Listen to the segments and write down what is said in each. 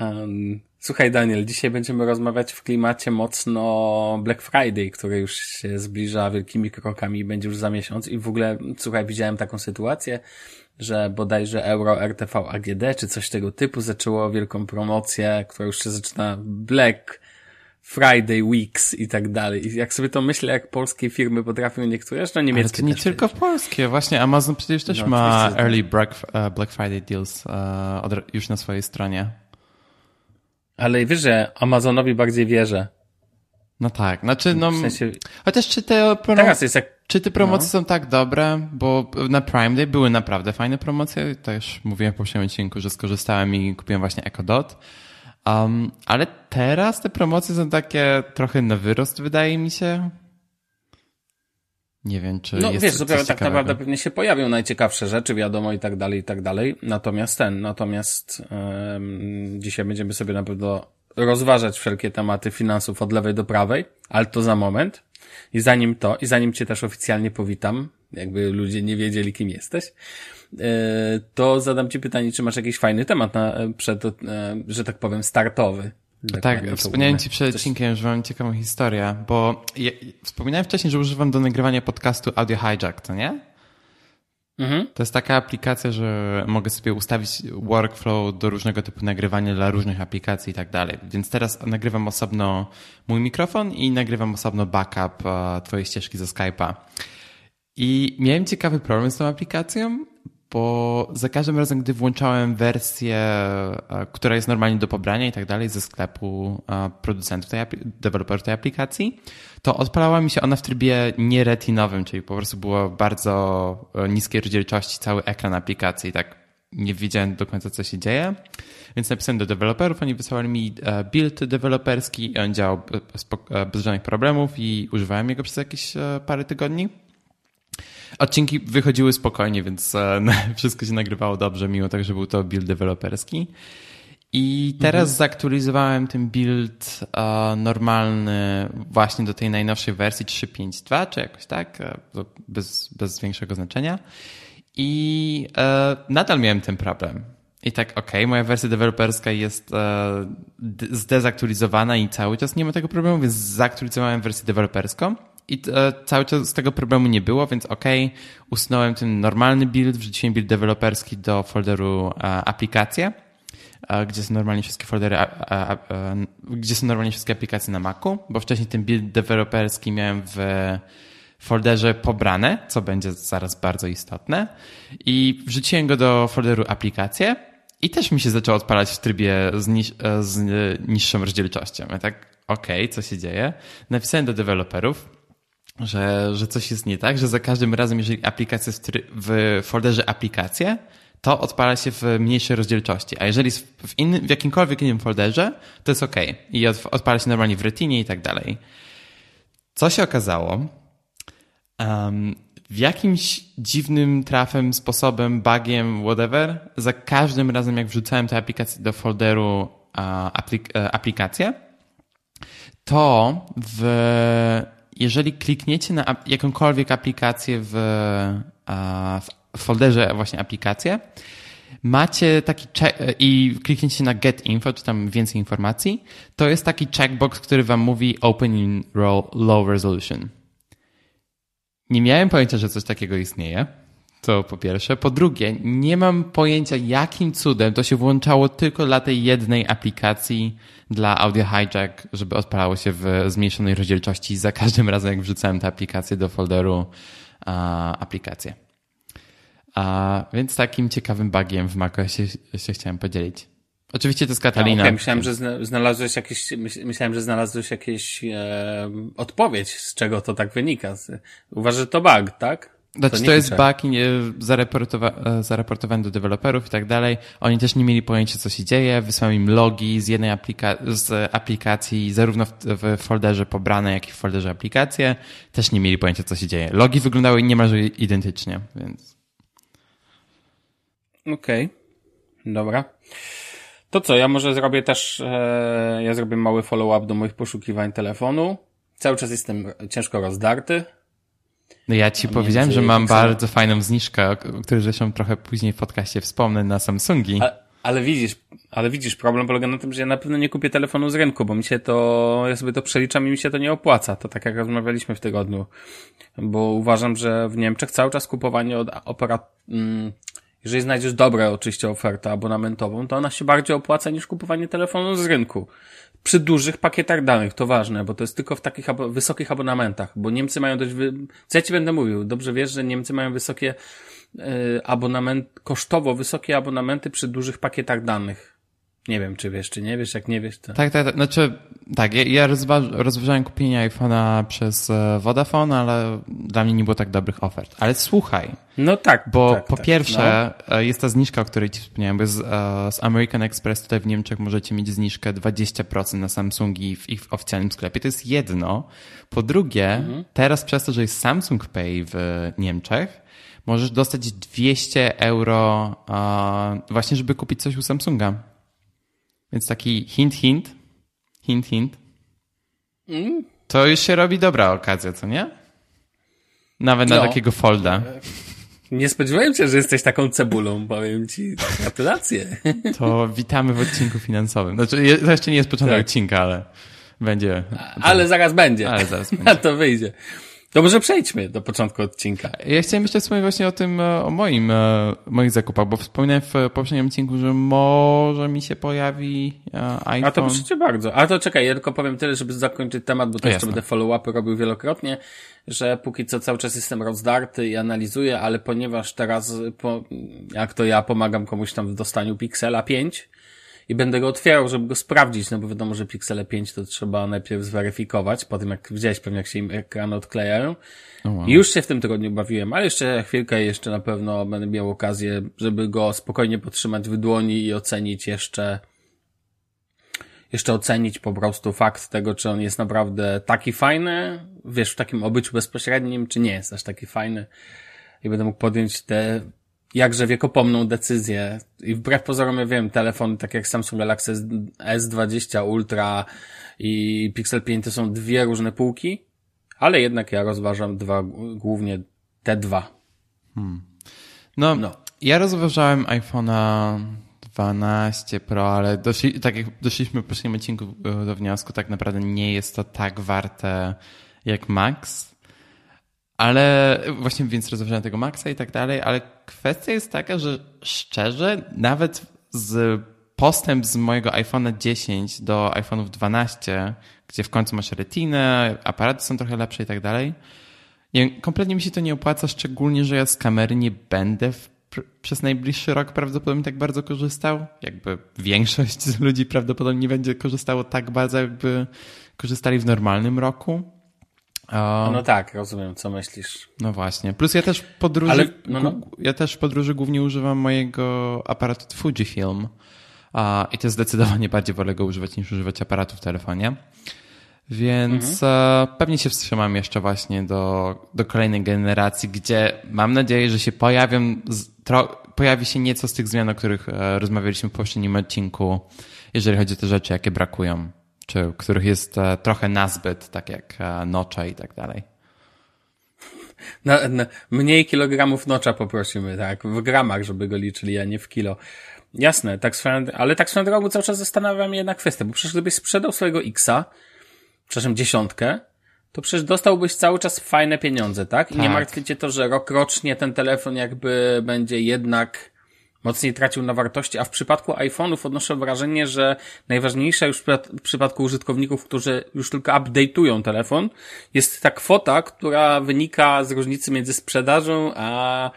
Um, słuchaj Daniel, dzisiaj będziemy rozmawiać w klimacie mocno Black Friday, który już się zbliża wielkimi krokami i będzie już za miesiąc i w ogóle, słuchaj, widziałem taką sytuację, że bodajże Euro RTV AGD czy coś tego typu zaczęło wielką promocję, która już się zaczyna Black Friday Weeks i tak dalej. I jak sobie to myślę, jak polskie firmy potrafią niektóre, zresztą niemieckie Ale to nie też tylko przecież. polskie. Właśnie Amazon przecież też No, ma oczywiście. Early Black, e, Black Friday Deals od- już na swojej stronie. Ale wiesz, że Amazonowi bardziej wierzę. No tak, znaczy no... W sensie, Chociaż czy te, teraz jest jak czy te promocje No. są tak dobre? Bo na Prime Day były naprawdę fajne promocje. Też mówiłem w poprzednim odcinku, że skorzystałem i kupiłem właśnie Echo Dot. Um, ale teraz te promocje są takie trochę na wyrost, wydaje mi się. Nie wiem, czy No jest wiesz, dopiero tak naprawdę pewnie się pojawią najciekawsze rzeczy, wiadomo i tak dalej, i tak dalej. Natomiast ten, natomiast em, dzisiaj będziemy sobie na pewno rozważać wszelkie tematy finansów od lewej do prawej, ale to za moment. I zanim to, i zanim cię też oficjalnie powitam, jakby ludzie nie wiedzieli, kim jesteś, e, to zadam ci pytanie, czy masz jakiś fajny temat na, przed, e, że tak powiem, startowy. Tak, to wspomniałem ci przed odcinkiem, że mam ciekawą historię, bo ja, wspominałem wcześniej, że używam do nagrywania podcastu Audio Hijack, to nie? Mhm. To jest taka aplikacja, że mogę sobie ustawić workflow do różnego typu nagrywania dla różnych aplikacji i tak dalej. Więc teraz nagrywam osobno mój mikrofon i nagrywam osobno backup e, twojej ścieżki ze Skype'a. I miałem ciekawy problem z tą aplikacją, bo za każdym razem, gdy włączałem wersję, e, która jest normalnie do pobrania i tak dalej ze sklepu e, producentów tej, deweloperów tej aplikacji, to odpalała mi się ona w trybie nieretinowym, czyli po prostu było bardzo e, niskiej rozdzielczości cały ekran aplikacji, tak nie wiedziałem do końca, co się dzieje. Więc napisałem do deweloperów, oni wysłali mi build deweloperski i on działał be- spok- e, bez żadnych problemów i używałem jego przez jakieś parę tygodni. Odcinki wychodziły spokojnie, więc e, wszystko się nagrywało dobrze, mimo tego, że był to build deweloperski. I teraz zaktualizowałem ten build e, normalny właśnie do tej najnowszej wersji 3.5.2, czy jakoś tak, e, bez, bez większego znaczenia. I nadal miałem ten problem. I tak, okej, moja wersja deweloperska jest zdezaktualizowana i cały czas nie ma tego problemu, więc zaktualizowałem wersję deweloperską i e, cały czas z tego problemu nie było, więc okej, usunąłem ten normalny build, wrzuciłem build deweloperski do folderu e, aplikacje, e, gdzie są normalnie wszystkie foldery, a, e, gdzie są normalnie wszystkie aplikacje na Macu, bo wcześniej ten build deweloperski miałem w folderze pobrane, co będzie zaraz bardzo istotne. I wrzuciłem go do folderu aplikacje i też mi się zaczęło odpalać w trybie z, niż, e, z niższą rozdzielczością. Ja tak, okej, co się dzieje? Napisałem do deweloperów, że, że coś jest nie tak, że za każdym razem, jeżeli aplikacja jest w, folderze aplikacje, to odpala się w mniejszej rozdzielczości. A jeżeli w, innym, w jakimkolwiek innym folderze, to jest ok. I od, odpala się normalnie w retinie i tak dalej. Co się okazało? Um, w jakimś dziwnym trafem, sposobem, bugiem, whatever, za każdym razem jak wrzucałem tę aplikację do folderu aplik, e, aplikacje, to w, jeżeli klikniecie na jakąkolwiek aplikację w, w folderze właśnie aplikacje, macie taki check, i klikniecie na get info, czy tam więcej informacji, to jest taki checkbox, który wam mówi open in low resolution. Nie miałem pojęcia, że coś takiego istnieje. To po pierwsze. Po drugie, nie mam pojęcia, jakim cudem to się włączało tylko dla tej jednej aplikacji dla Audio Hijack, żeby odpalało się w zmniejszonej rozdzielczości za każdym razem, jak wrzucałem tę aplikację do folderu a, aplikacje. A, więc takim ciekawym bugiem w macOSie się, się chciałem podzielić. Oczywiście to jest Catalina. Okej, myślałem, że zna- znalazłeś jakieś, myśl- myślałem, że znalazłeś jakieś e, odpowiedź, z czego to tak wynika. Uważasz, że to bug, tak? Znaczy, to, jest bug zareportowa- e, zareportowany do deweloperów i tak dalej. Oni też nie mieli pojęcia, co się dzieje. Wysłałem im logi z jednej aplika- z aplikacji, zarówno w, w folderze pobrane, jak i w folderze aplikacje. Też nie mieli pojęcia, co się dzieje. Logi wyglądały niemalże identycznie, więc Okej, dobra. To co, ja może zrobię też, e, ja zrobię mały follow-up do moich poszukiwań telefonu. Cały czas jestem ciężko rozdarty. No ja ci powiedziałem, między że mam bardzo fajną zniżkę, o o której zresztą trochę później w podcaście wspomnę na Samsungi. A, ale widzisz, Ale widzisz, problem polega na tym, że ja na pewno nie kupię telefonu z rynku, bo mi się to, ja sobie to przeliczam i mi się to nie opłaca. To tak jak rozmawialiśmy w tygodniu. Bo uważam, że w Niemczech cały czas kupowanie od operat, mm, jeżeli znajdziesz dobre oczywiście ofertę abonamentową, to ona się bardziej opłaca niż kupowanie telefonu z rynku. Przy dużych pakietach danych, to ważne, bo to jest tylko w takich abo wysokich abonamentach, bo Niemcy mają dość, wy... co ja ci będę mówił, dobrze wiesz, że Niemcy mają wysokie yy, abonament, kosztowo wysokie abonamenty przy dużych pakietach danych. Nie wiem, czy wiesz, czy nie wiesz, jak nie wiesz, to... Tak, tak, tak. Znaczy, tak, ja, ja rozważ, rozważałem kupienie iPhone'a przez e, Vodafone, ale dla mnie nie było tak dobrych ofert. Ale słuchaj. No tak. Bo tak, po tak, pierwsze, no. jest ta zniżka, o której ci wspomniałem, bo z, z American Express tutaj w Niemczech możecie mieć zniżkę 20% na Samsungi w ich oficjalnym sklepie. To jest jedno. Po drugie, mhm. teraz przez to, że jest Samsung Pay w Niemczech, możesz dostać 200 euro właśnie, żeby kupić coś u Samsunga. Więc taki hint, hint, hint, hint. Mm. To już się robi dobra okazja, co nie? Nawet no. na takiego folda. Nie spodziewałem się, że jesteś taką cebulą, powiem ci. Gratulacje. To witamy w odcinku finansowym. Znaczy, to jeszcze nie jest początek tak. odcinka, ale będzie. Ale zaraz będzie. Ale zaraz będzie. A to wyjdzie. Może przejdźmy do początku odcinka. Ja chciałem jeszcze wspomnieć właśnie o tym, e, o moim, e, moich zakupach, bo wspominałem w poprzednim odcinku, że może mi się pojawi iPhone. A to proszę bardzo. A to czekaj, ja tylko powiem tyle, żeby zakończyć temat, bo to jeszcze będę follow-upy robił wielokrotnie, że póki co cały czas jestem rozdarty i analizuję, ale ponieważ teraz, po, jak to ja pomagam komuś tam w dostaniu Pixela 5, i będę go otwierał, żeby go sprawdzić, no bo wiadomo, że Pixele 5 to trzeba najpierw zweryfikować, po tym jak widziałeś pewnie jak się im ekrany odklejają. Oh wow. Już się w tym tygodniu bawiłem, ale jeszcze chwilkę jeszcze na pewno będę miał okazję, żeby go spokojnie podtrzymać w dłoni i ocenić jeszcze jeszcze ocenić po prostu fakt tego, czy on jest naprawdę taki fajny, wiesz, w takim obyciu bezpośrednim, czy nie jest aż taki fajny. I będę mógł podjąć te jakże wiekopomną decyzję. I wbrew pozorom, ja wiem, telefony tak jak Samsung Galaxy S20 Ultra i Pixel 5 to są dwie różne półki, ale jednak ja rozważam dwa, głównie te dwa. Hmm. No, no, ja rozważałem iPhone'a 12 Pro, ale doszli, tak jak doszliśmy w poprzednim odcinku do wniosku, tak naprawdę nie jest to tak warte jak Max. Ale właśnie więc rozważałem tego Maxa i tak dalej, ale kwestia jest taka, że szczerze, nawet z postęp z mojego iPhone'a 10 do iPhone'ów 12, gdzie w końcu masz retinę, aparaty są trochę lepsze i tak dalej, nie, kompletnie mi się to nie opłaca, szczególnie, że ja z kamery nie będę w, przez najbliższy rok prawdopodobnie tak bardzo korzystał. Jakby większość z ludzi prawdopodobnie nie będzie korzystało tak bardzo, jakby korzystali w normalnym roku. No tak, rozumiem, co myślisz. No właśnie. Plus ja też podróży, Ale, no, no. ja też w podróży głównie używam mojego aparatu Fujifilm a, i to zdecydowanie bardziej wolę go używać niż używać aparatu w telefonie. Więc mhm. e, pewnie się wstrzymam jeszcze właśnie do, do kolejnej generacji, gdzie mam nadzieję, że się pojawią, pojawi się nieco z tych zmian, o których e, rozmawialiśmy w poprzednim odcinku, jeżeli chodzi o te rzeczy, jakie brakują czy których jest e, trochę nazbyt, tak jak e, nocza i tak dalej. Na, na, mniej kilogramów nocza poprosimy, tak, w gramach, żeby go liczyli, a nie w kilo. Jasne, tak swoją, ale tak swoją drogą cały czas zastanawiam się jedna kwestia, bo przecież gdybyś sprzedał swojego Xa, przepraszam, dziesiątkę, to przecież dostałbyś cały czas fajne pieniądze, tak? I tak. nie martwicie to, że rok rocznie ten telefon jakby będzie jednak mocniej tracił na wartości, a w przypadku iPhone'ów odnoszę wrażenie, że najważniejsza już w przypadku użytkowników, którzy już tylko update'ują telefon, jest ta kwota, która wynika z różnicy między sprzedażą a,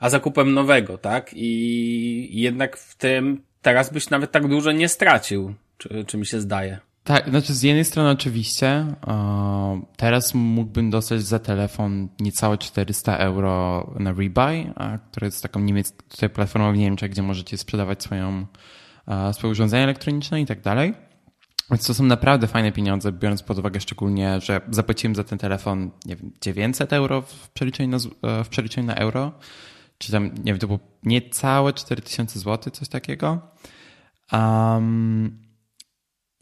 a zakupem nowego, tak? I jednak w tym teraz byś nawet tak dużo nie stracił, czy, czy mi się zdaje. Tak, znaczy z jednej strony oczywiście teraz mógłbym dostać za telefon niecałe 400 euro na Rebuy, która jest taką niemiecką platformą w Niemczech, gdzie możecie sprzedawać swoją, swoje urządzenia elektroniczne i tak dalej. Więc to są naprawdę fajne pieniądze, biorąc pod uwagę szczególnie, że zapłaciłem za ten telefon nie wiem, 900 euro w przeliczeniu na, e, w przeliczeniu na euro, czy tam, nie wiem, to było niecałe 4000 zł, coś takiego. Um,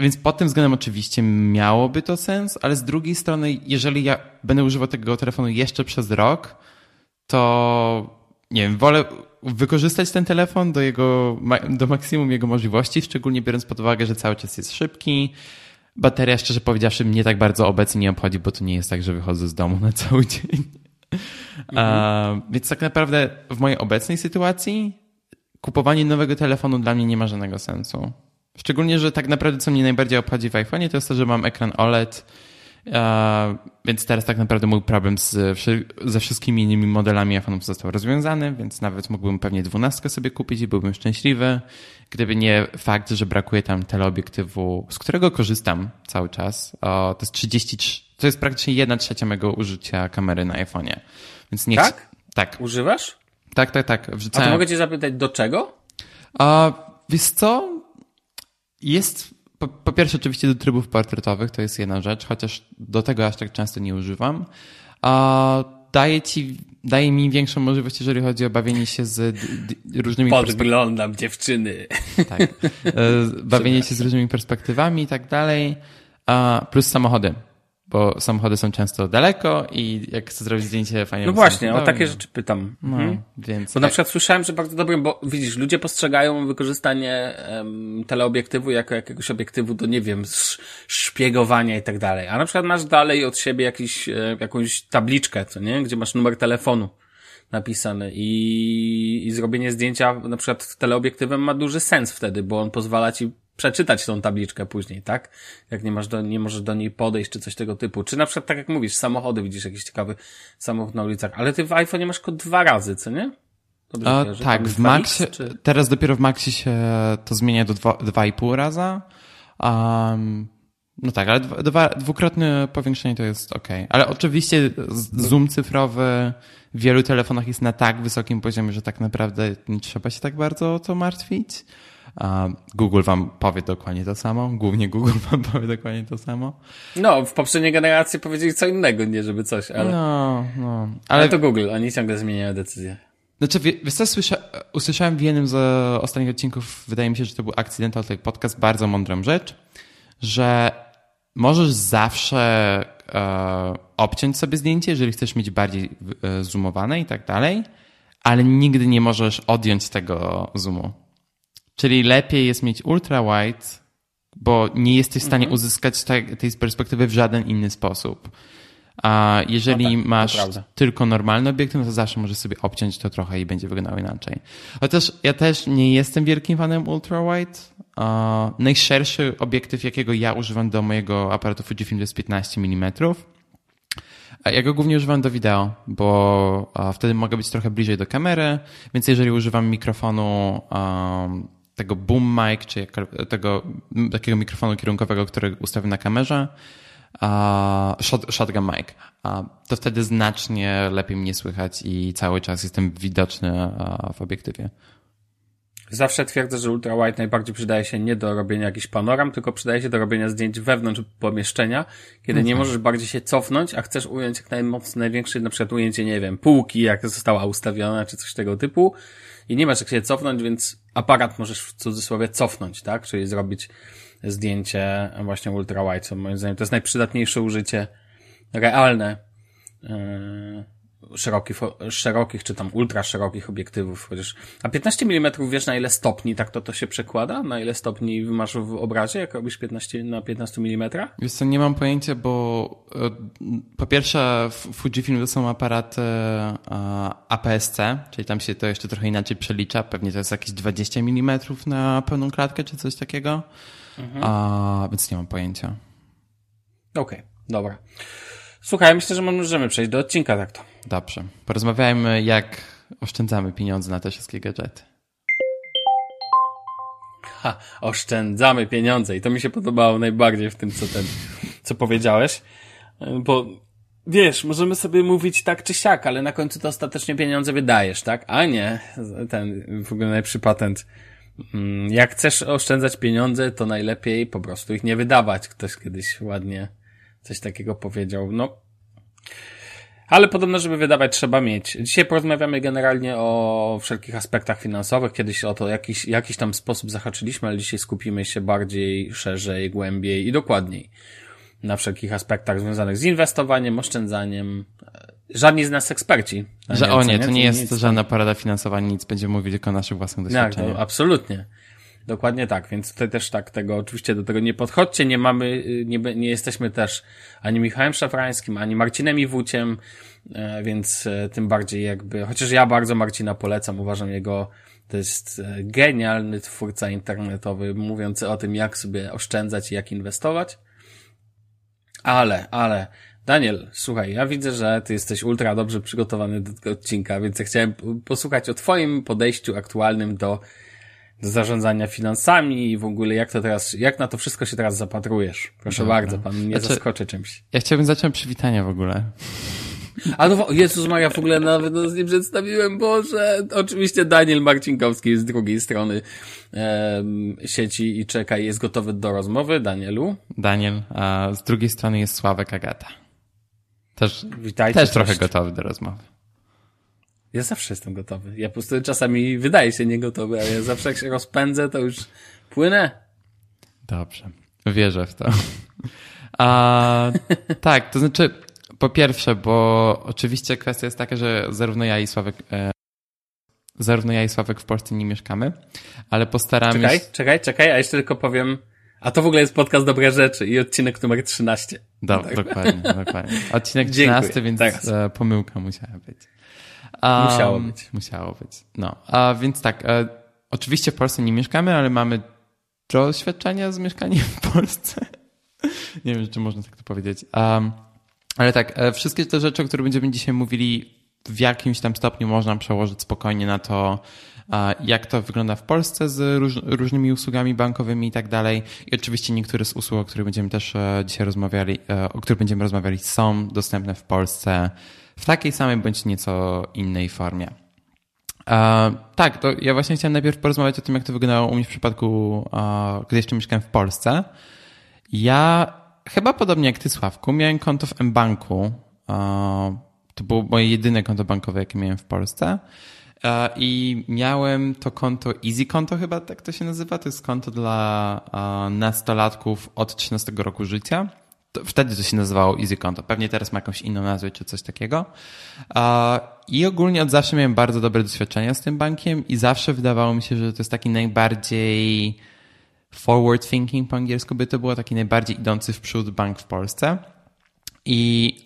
więc pod tym względem oczywiście miałoby to sens, ale z drugiej strony, jeżeli ja będę używał tego telefonu jeszcze przez rok, to nie wiem, wolę wykorzystać ten telefon do jego, do maksimum jego możliwości, szczególnie biorąc pod uwagę, że cały czas jest szybki. Bateria, szczerze powiedziawszy, mnie tak bardzo obecnie nie obchodzi, bo to nie jest tak, że wychodzę z domu na cały dzień. Mhm. więc tak naprawdę w mojej obecnej sytuacji kupowanie nowego telefonu dla mnie nie ma żadnego sensu. Szczególnie, że tak naprawdę co mnie najbardziej obchodzi w iPhone'ie to jest to, że mam ekran OLED, więc teraz tak naprawdę mój problem z, ze wszystkimi innymi modelami iPhone'ów został rozwiązany, więc nawet mógłbym pewnie dwunastkę sobie kupić i byłbym szczęśliwy, gdyby nie fakt, że brakuje tam teleobiektywu, z którego korzystam cały czas. to jest 33, to jest praktycznie jedna trzecia mego użycia kamery na iPhone'ie. Więc nie Tak? Tak. Używasz? Tak, tak, tak. Wrzucałem... A to mogę cię zapytać, do czego? A, wiesz co? Jest po, po, pierwsze, oczywiście do trybów portretowych to jest jedna rzecz, chociaż do tego aż tak często nie używam. A daje ci, daje mi większą możliwość, jeżeli chodzi o bawienie się z różnymi Podglądam dziewczyny. Tak. E, bawienie się z różnymi perspektywami i tak dalej. A plus samochody bo samochody są często daleko i jak chcę zrobić zdjęcie fajnie. No właśnie, o takie rzeczy pytam. No, mhm. więc. Bo na przykład słyszałem, że bardzo dobrym, bo widzisz, ludzie postrzegają wykorzystanie um, teleobiektywu jako jakiegoś obiektywu do, nie wiem, szpiegowania i tak dalej. A na przykład masz dalej od siebie jakiś, e, jakąś tabliczkę, co nie? Gdzie masz numer telefonu napisany i, i zrobienie zdjęcia na przykład teleobiektywem ma duży sens wtedy, bo on pozwala ci przeczytać tą tabliczkę później, tak? Jak nie masz do, nie możesz do niej podejść, czy coś tego typu. Czy na przykład, tak jak mówisz, samochody, widzisz jakiś ciekawy samochód na ulicach, ale ty w iPhone masz tylko dwa razy, co nie? A, tak, w Maxie, czy... teraz dopiero w Maxie się to zmienia do dwa, dwa i pół raza. Um, no tak, ale dwa, dwukrotne powiększenie to jest ok. Ale oczywiście zoom cyfrowy w wielu telefonach jest na tak wysokim poziomie, że tak naprawdę nie trzeba się tak bardzo o to martwić. Google wam powie dokładnie to samo, głównie Google wam powie dokładnie to samo. No, w poprzedniej generacji powiedzieli co innego, nie żeby coś, ale... No, no. Ale, ale to Google, oni ciągle zmieniają decyzje. Znaczy, wiesz co, słysza, usłyszałem w jednym z ostatnich odcinków, wydaje mi się, że to był Accidental Take Podcast, bardzo mądrą rzecz, że możesz zawsze e, obciąć sobie zdjęcie, jeżeli chcesz mieć bardziej e, zoomowane i tak dalej, ale nigdy nie możesz odjąć tego zoomu. Czyli lepiej jest mieć ultra wide, bo nie jesteś w stanie mhm. uzyskać tej, tej perspektywy w żaden inny sposób. A jeżeli no tak, masz tylko normalny obiektyw, no to zawsze możesz sobie obciąć to trochę i będzie wyglądało inaczej. Chociaż ja też nie jestem wielkim fanem ultra wide. najszerszy obiektyw, jakiego ja używam do mojego aparatu Fujifilm to jest 15 mm. Ja go głównie używam do wideo, bo wtedy mogę być trochę bliżej do kamery, więc jeżeli używam mikrofonu tego boom mic, czy tego takiego mikrofonu kierunkowego, który ustawię na kamerze, shot, shotgun mic, to wtedy znacznie lepiej mnie słychać i cały czas jestem widoczny w obiektywie. Zawsze twierdzę, że ultrawide najbardziej przydaje się nie do robienia jakichś panoram, tylko przydaje się do robienia zdjęć wewnątrz pomieszczenia, kiedy nie mhm. możesz bardziej się cofnąć, a chcesz ująć jak najmocniej, największe, na przykład ujęcie, nie wiem, półki, jak została ustawiona, czy coś tego typu i nie masz jak się cofnąć, więc aparat możesz w cudzysłowie cofnąć, tak? Czyli zrobić zdjęcie właśnie ultrawide, co moim zdaniem to jest najprzydatniejsze użycie realne yy, szerokich, szerokich, czy tam ultra szerokich obiektywów, chociaż, a 15 mm wiesz na ile stopni tak to, to się przekłada? Na ile stopni masz w obrazie, jak robisz 15 na 15 mm? Wiesz co, nie mam pojęcia, bo e, po pierwsze Fujifilm to są aparaty e, APS-C, czyli tam się to jeszcze trochę inaczej przelicza, pewnie to jest jakieś 20 mm na pełną klatkę, czy coś takiego, mhm. a, więc nie mam pojęcia. Okej, okay, dobra. Słuchaj, myślę, że możemy przejść do odcinka tak to. Dobrze. Porozmawiajmy, jak oszczędzamy pieniądze na te wszystkie gadżety. Ha, oszczędzamy pieniądze i to mi się podobało najbardziej w tym, co ten, co powiedziałeś, bo wiesz, możemy sobie mówić tak czy siak, ale na końcu to ostatecznie pieniądze wydajesz, tak? A nie, ten w ogóle najlepszy patent. Mm, jak chcesz oszczędzać pieniądze, to najlepiej po prostu ich nie wydawać. Ktoś kiedyś ładnie coś takiego powiedział. No, ale podobno, żeby wydawać, trzeba mieć. Dzisiaj porozmawiamy generalnie o wszelkich aspektach finansowych. Kiedyś o to jakiś, jakiś tam sposób zahaczyliśmy, ale dzisiaj skupimy się bardziej, szerzej, głębiej i dokładniej na wszelkich aspektach związanych z inwestowaniem, oszczędzaniem, żadni z nas eksperci. Że o nie, to nie jest nic, żadna porada finansowa, nic, będziemy mówić tylko o naszych własnych doświadczeniach. Tak, absolutnie. Dokładnie tak, więc tutaj też tak tego, oczywiście do tego nie podchodźcie, nie mamy, nie, nie jesteśmy też ani Michałem Szafrańskim, ani Marcinem Iwuciem, e, więc e, tym bardziej jakby, chociaż ja bardzo Marcina polecam, uważam jego, to jest e, genialny twórca internetowy, mówiący o tym, jak sobie oszczędzać i jak inwestować. Ale, ale, Daniel, słuchaj, ja widzę, że ty jesteś ultra dobrze przygotowany do tego odcinka, więc ja chciałem posłuchać o twoim podejściu aktualnym do do zarządzania finansami i w ogóle jak to teraz, jak na to wszystko się teraz zapatrujesz? Proszę Dobra. bardzo, pan mnie znaczy, zaskoczy czymś. Ja chciałbym zacząć przywitania w ogóle. A no, Jezus Maria, w ogóle nawet no, nie przedstawiłem, Boże. Oczywiście Daniel Marcinkowski jest z drugiej strony um, sieci i czeka i jest gotowy do rozmowy. Danielu? Daniel, a z drugiej strony jest Sławek Agata. Też, Witajcie, też trochę gotowy do rozmowy. Ja zawsze jestem gotowy. Ja po prostu czasami wydaje się niegotowy, ale ja zawsze jak się rozpędzę, to już płynę. Dobrze. Wierzę w to. A, tak, to znaczy, po pierwsze, bo oczywiście kwestia jest taka, że zarówno ja i Sławek, e, zarówno ja i Sławek w Polsce nie mieszkamy, ale postaramy czekaj, się... Czekaj, czekaj, a jeszcze tylko powiem, a to w ogóle jest podcast Dobre Rzeczy i odcinek numer 13. Do, tak. Dokładnie, dokładnie. Odcinek 13, Dziękuję. więc Teraz. E, pomyłka musiała być. Um, musiało być. Musiało być. No, a więc tak, e, oczywiście w Polsce nie mieszkamy, ale mamy doświadczenia z mieszkaniem w Polsce. nie wiem, czy można tak to powiedzieć. Um, ale tak, e, wszystkie te rzeczy, o których będziemy dzisiaj mówili, w jakimś tam stopniu można przełożyć spokojnie na to, jak to wygląda w Polsce z róż, różnymi usługami bankowymi i tak dalej. I oczywiście niektóre z usług, o których będziemy też e, dzisiaj rozmawiali, o których będziemy rozmawiali, są dostępne w Polsce w takiej samej bądź nieco innej formie. Uh, tak, to ja właśnie chciałem najpierw porozmawiać o tym, jak to wyglądało u mnie w przypadku, uh, gdy jeszcze mieszkałem w Polsce. Ja chyba podobnie jak ty, Sławku, miałem konto w mBanku. Uh, to było moje jedyne konto bankowe, jakie miałem w Polsce. I miałem to konto Easy Konto chyba tak to się nazywa. To jest konto dla nastolatków od 13 roku życia. To wtedy to się nazywało Easy Konto. Pewnie teraz ma jakąś inną nazwę czy coś takiego. I ogólnie od zawsze miałem bardzo dobre doświadczenia z tym bankiem i zawsze wydawało mi się, że to jest taki najbardziej forward thinking po angielsku by to było, taki najbardziej idący w przód bank w Polsce. I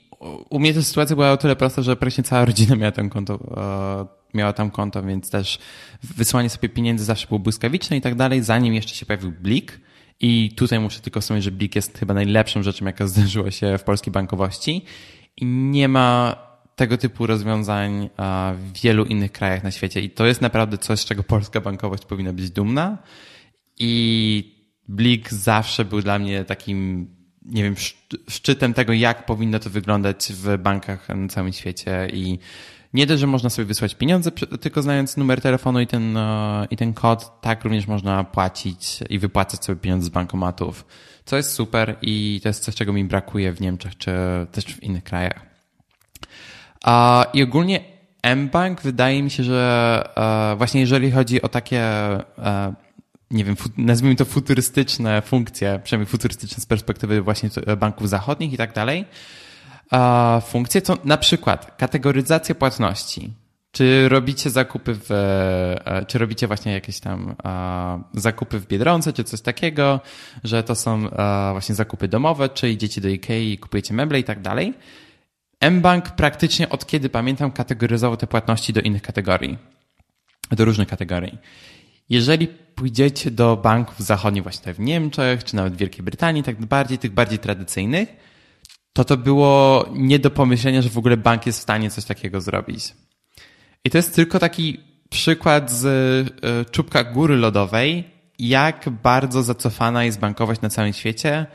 u mnie ta sytuacja była o tyle prosta, że praktycznie cała rodzina miała tam konto, e, miała tam konto, więc też wysłanie sobie pieniędzy zawsze było błyskawiczne i tak dalej, zanim jeszcze się pojawił Blik. I tutaj muszę tylko wspomnieć, że Blik jest chyba najlepszą rzeczą, jaka zdarzyła się w polskiej bankowości. I nie ma tego typu rozwiązań w wielu innych krajach na świecie. I to jest naprawdę coś, z czego polska bankowość powinna być dumna. I Blik zawsze był dla mnie takim, nie wiem, szczytem tego, jak powinno to wyglądać w bankach na całym świecie. I nie dość, że można sobie wysłać pieniądze, tylko znając numer telefonu i ten, e, i ten kod, tak również można płacić i wypłacać sobie pieniądze z bankomatów, co jest super i to jest coś, czego mi brakuje w Niemczech czy też w innych krajach. I ogólnie mBank wydaje mi się, że e, właśnie jeżeli chodzi o takie e, nie wiem, nazwijmy to futurystyczne funkcje, przynajmniej futurystyczne z perspektywy właśnie banków zachodnich i tak dalej, funkcje, to na przykład kategoryzacja płatności. Czy robicie zakupy w, e, czy robicie właśnie jakieś tam zakupy w Biedronce, czy coś takiego, że to są właśnie zakupy domowe, czy idziecie do Ikei i kupujecie meble i tak dalej. mBank praktycznie od kiedy pamiętam kategoryzował te płatności do innych kategorii, do różnych kategorii. Jeżeli pójdziecie do banków zachodnich, właśnie w Niemczech, czy nawet w Wielkiej Brytanii, tak bardziej, tych bardziej tradycyjnych, to to było nie do pomyślenia, że w ogóle bank jest w stanie coś takiego zrobić. I to jest tylko taki przykład z e, czubka góry lodowej, jak bardzo zacofana jest bankowość na całym świecie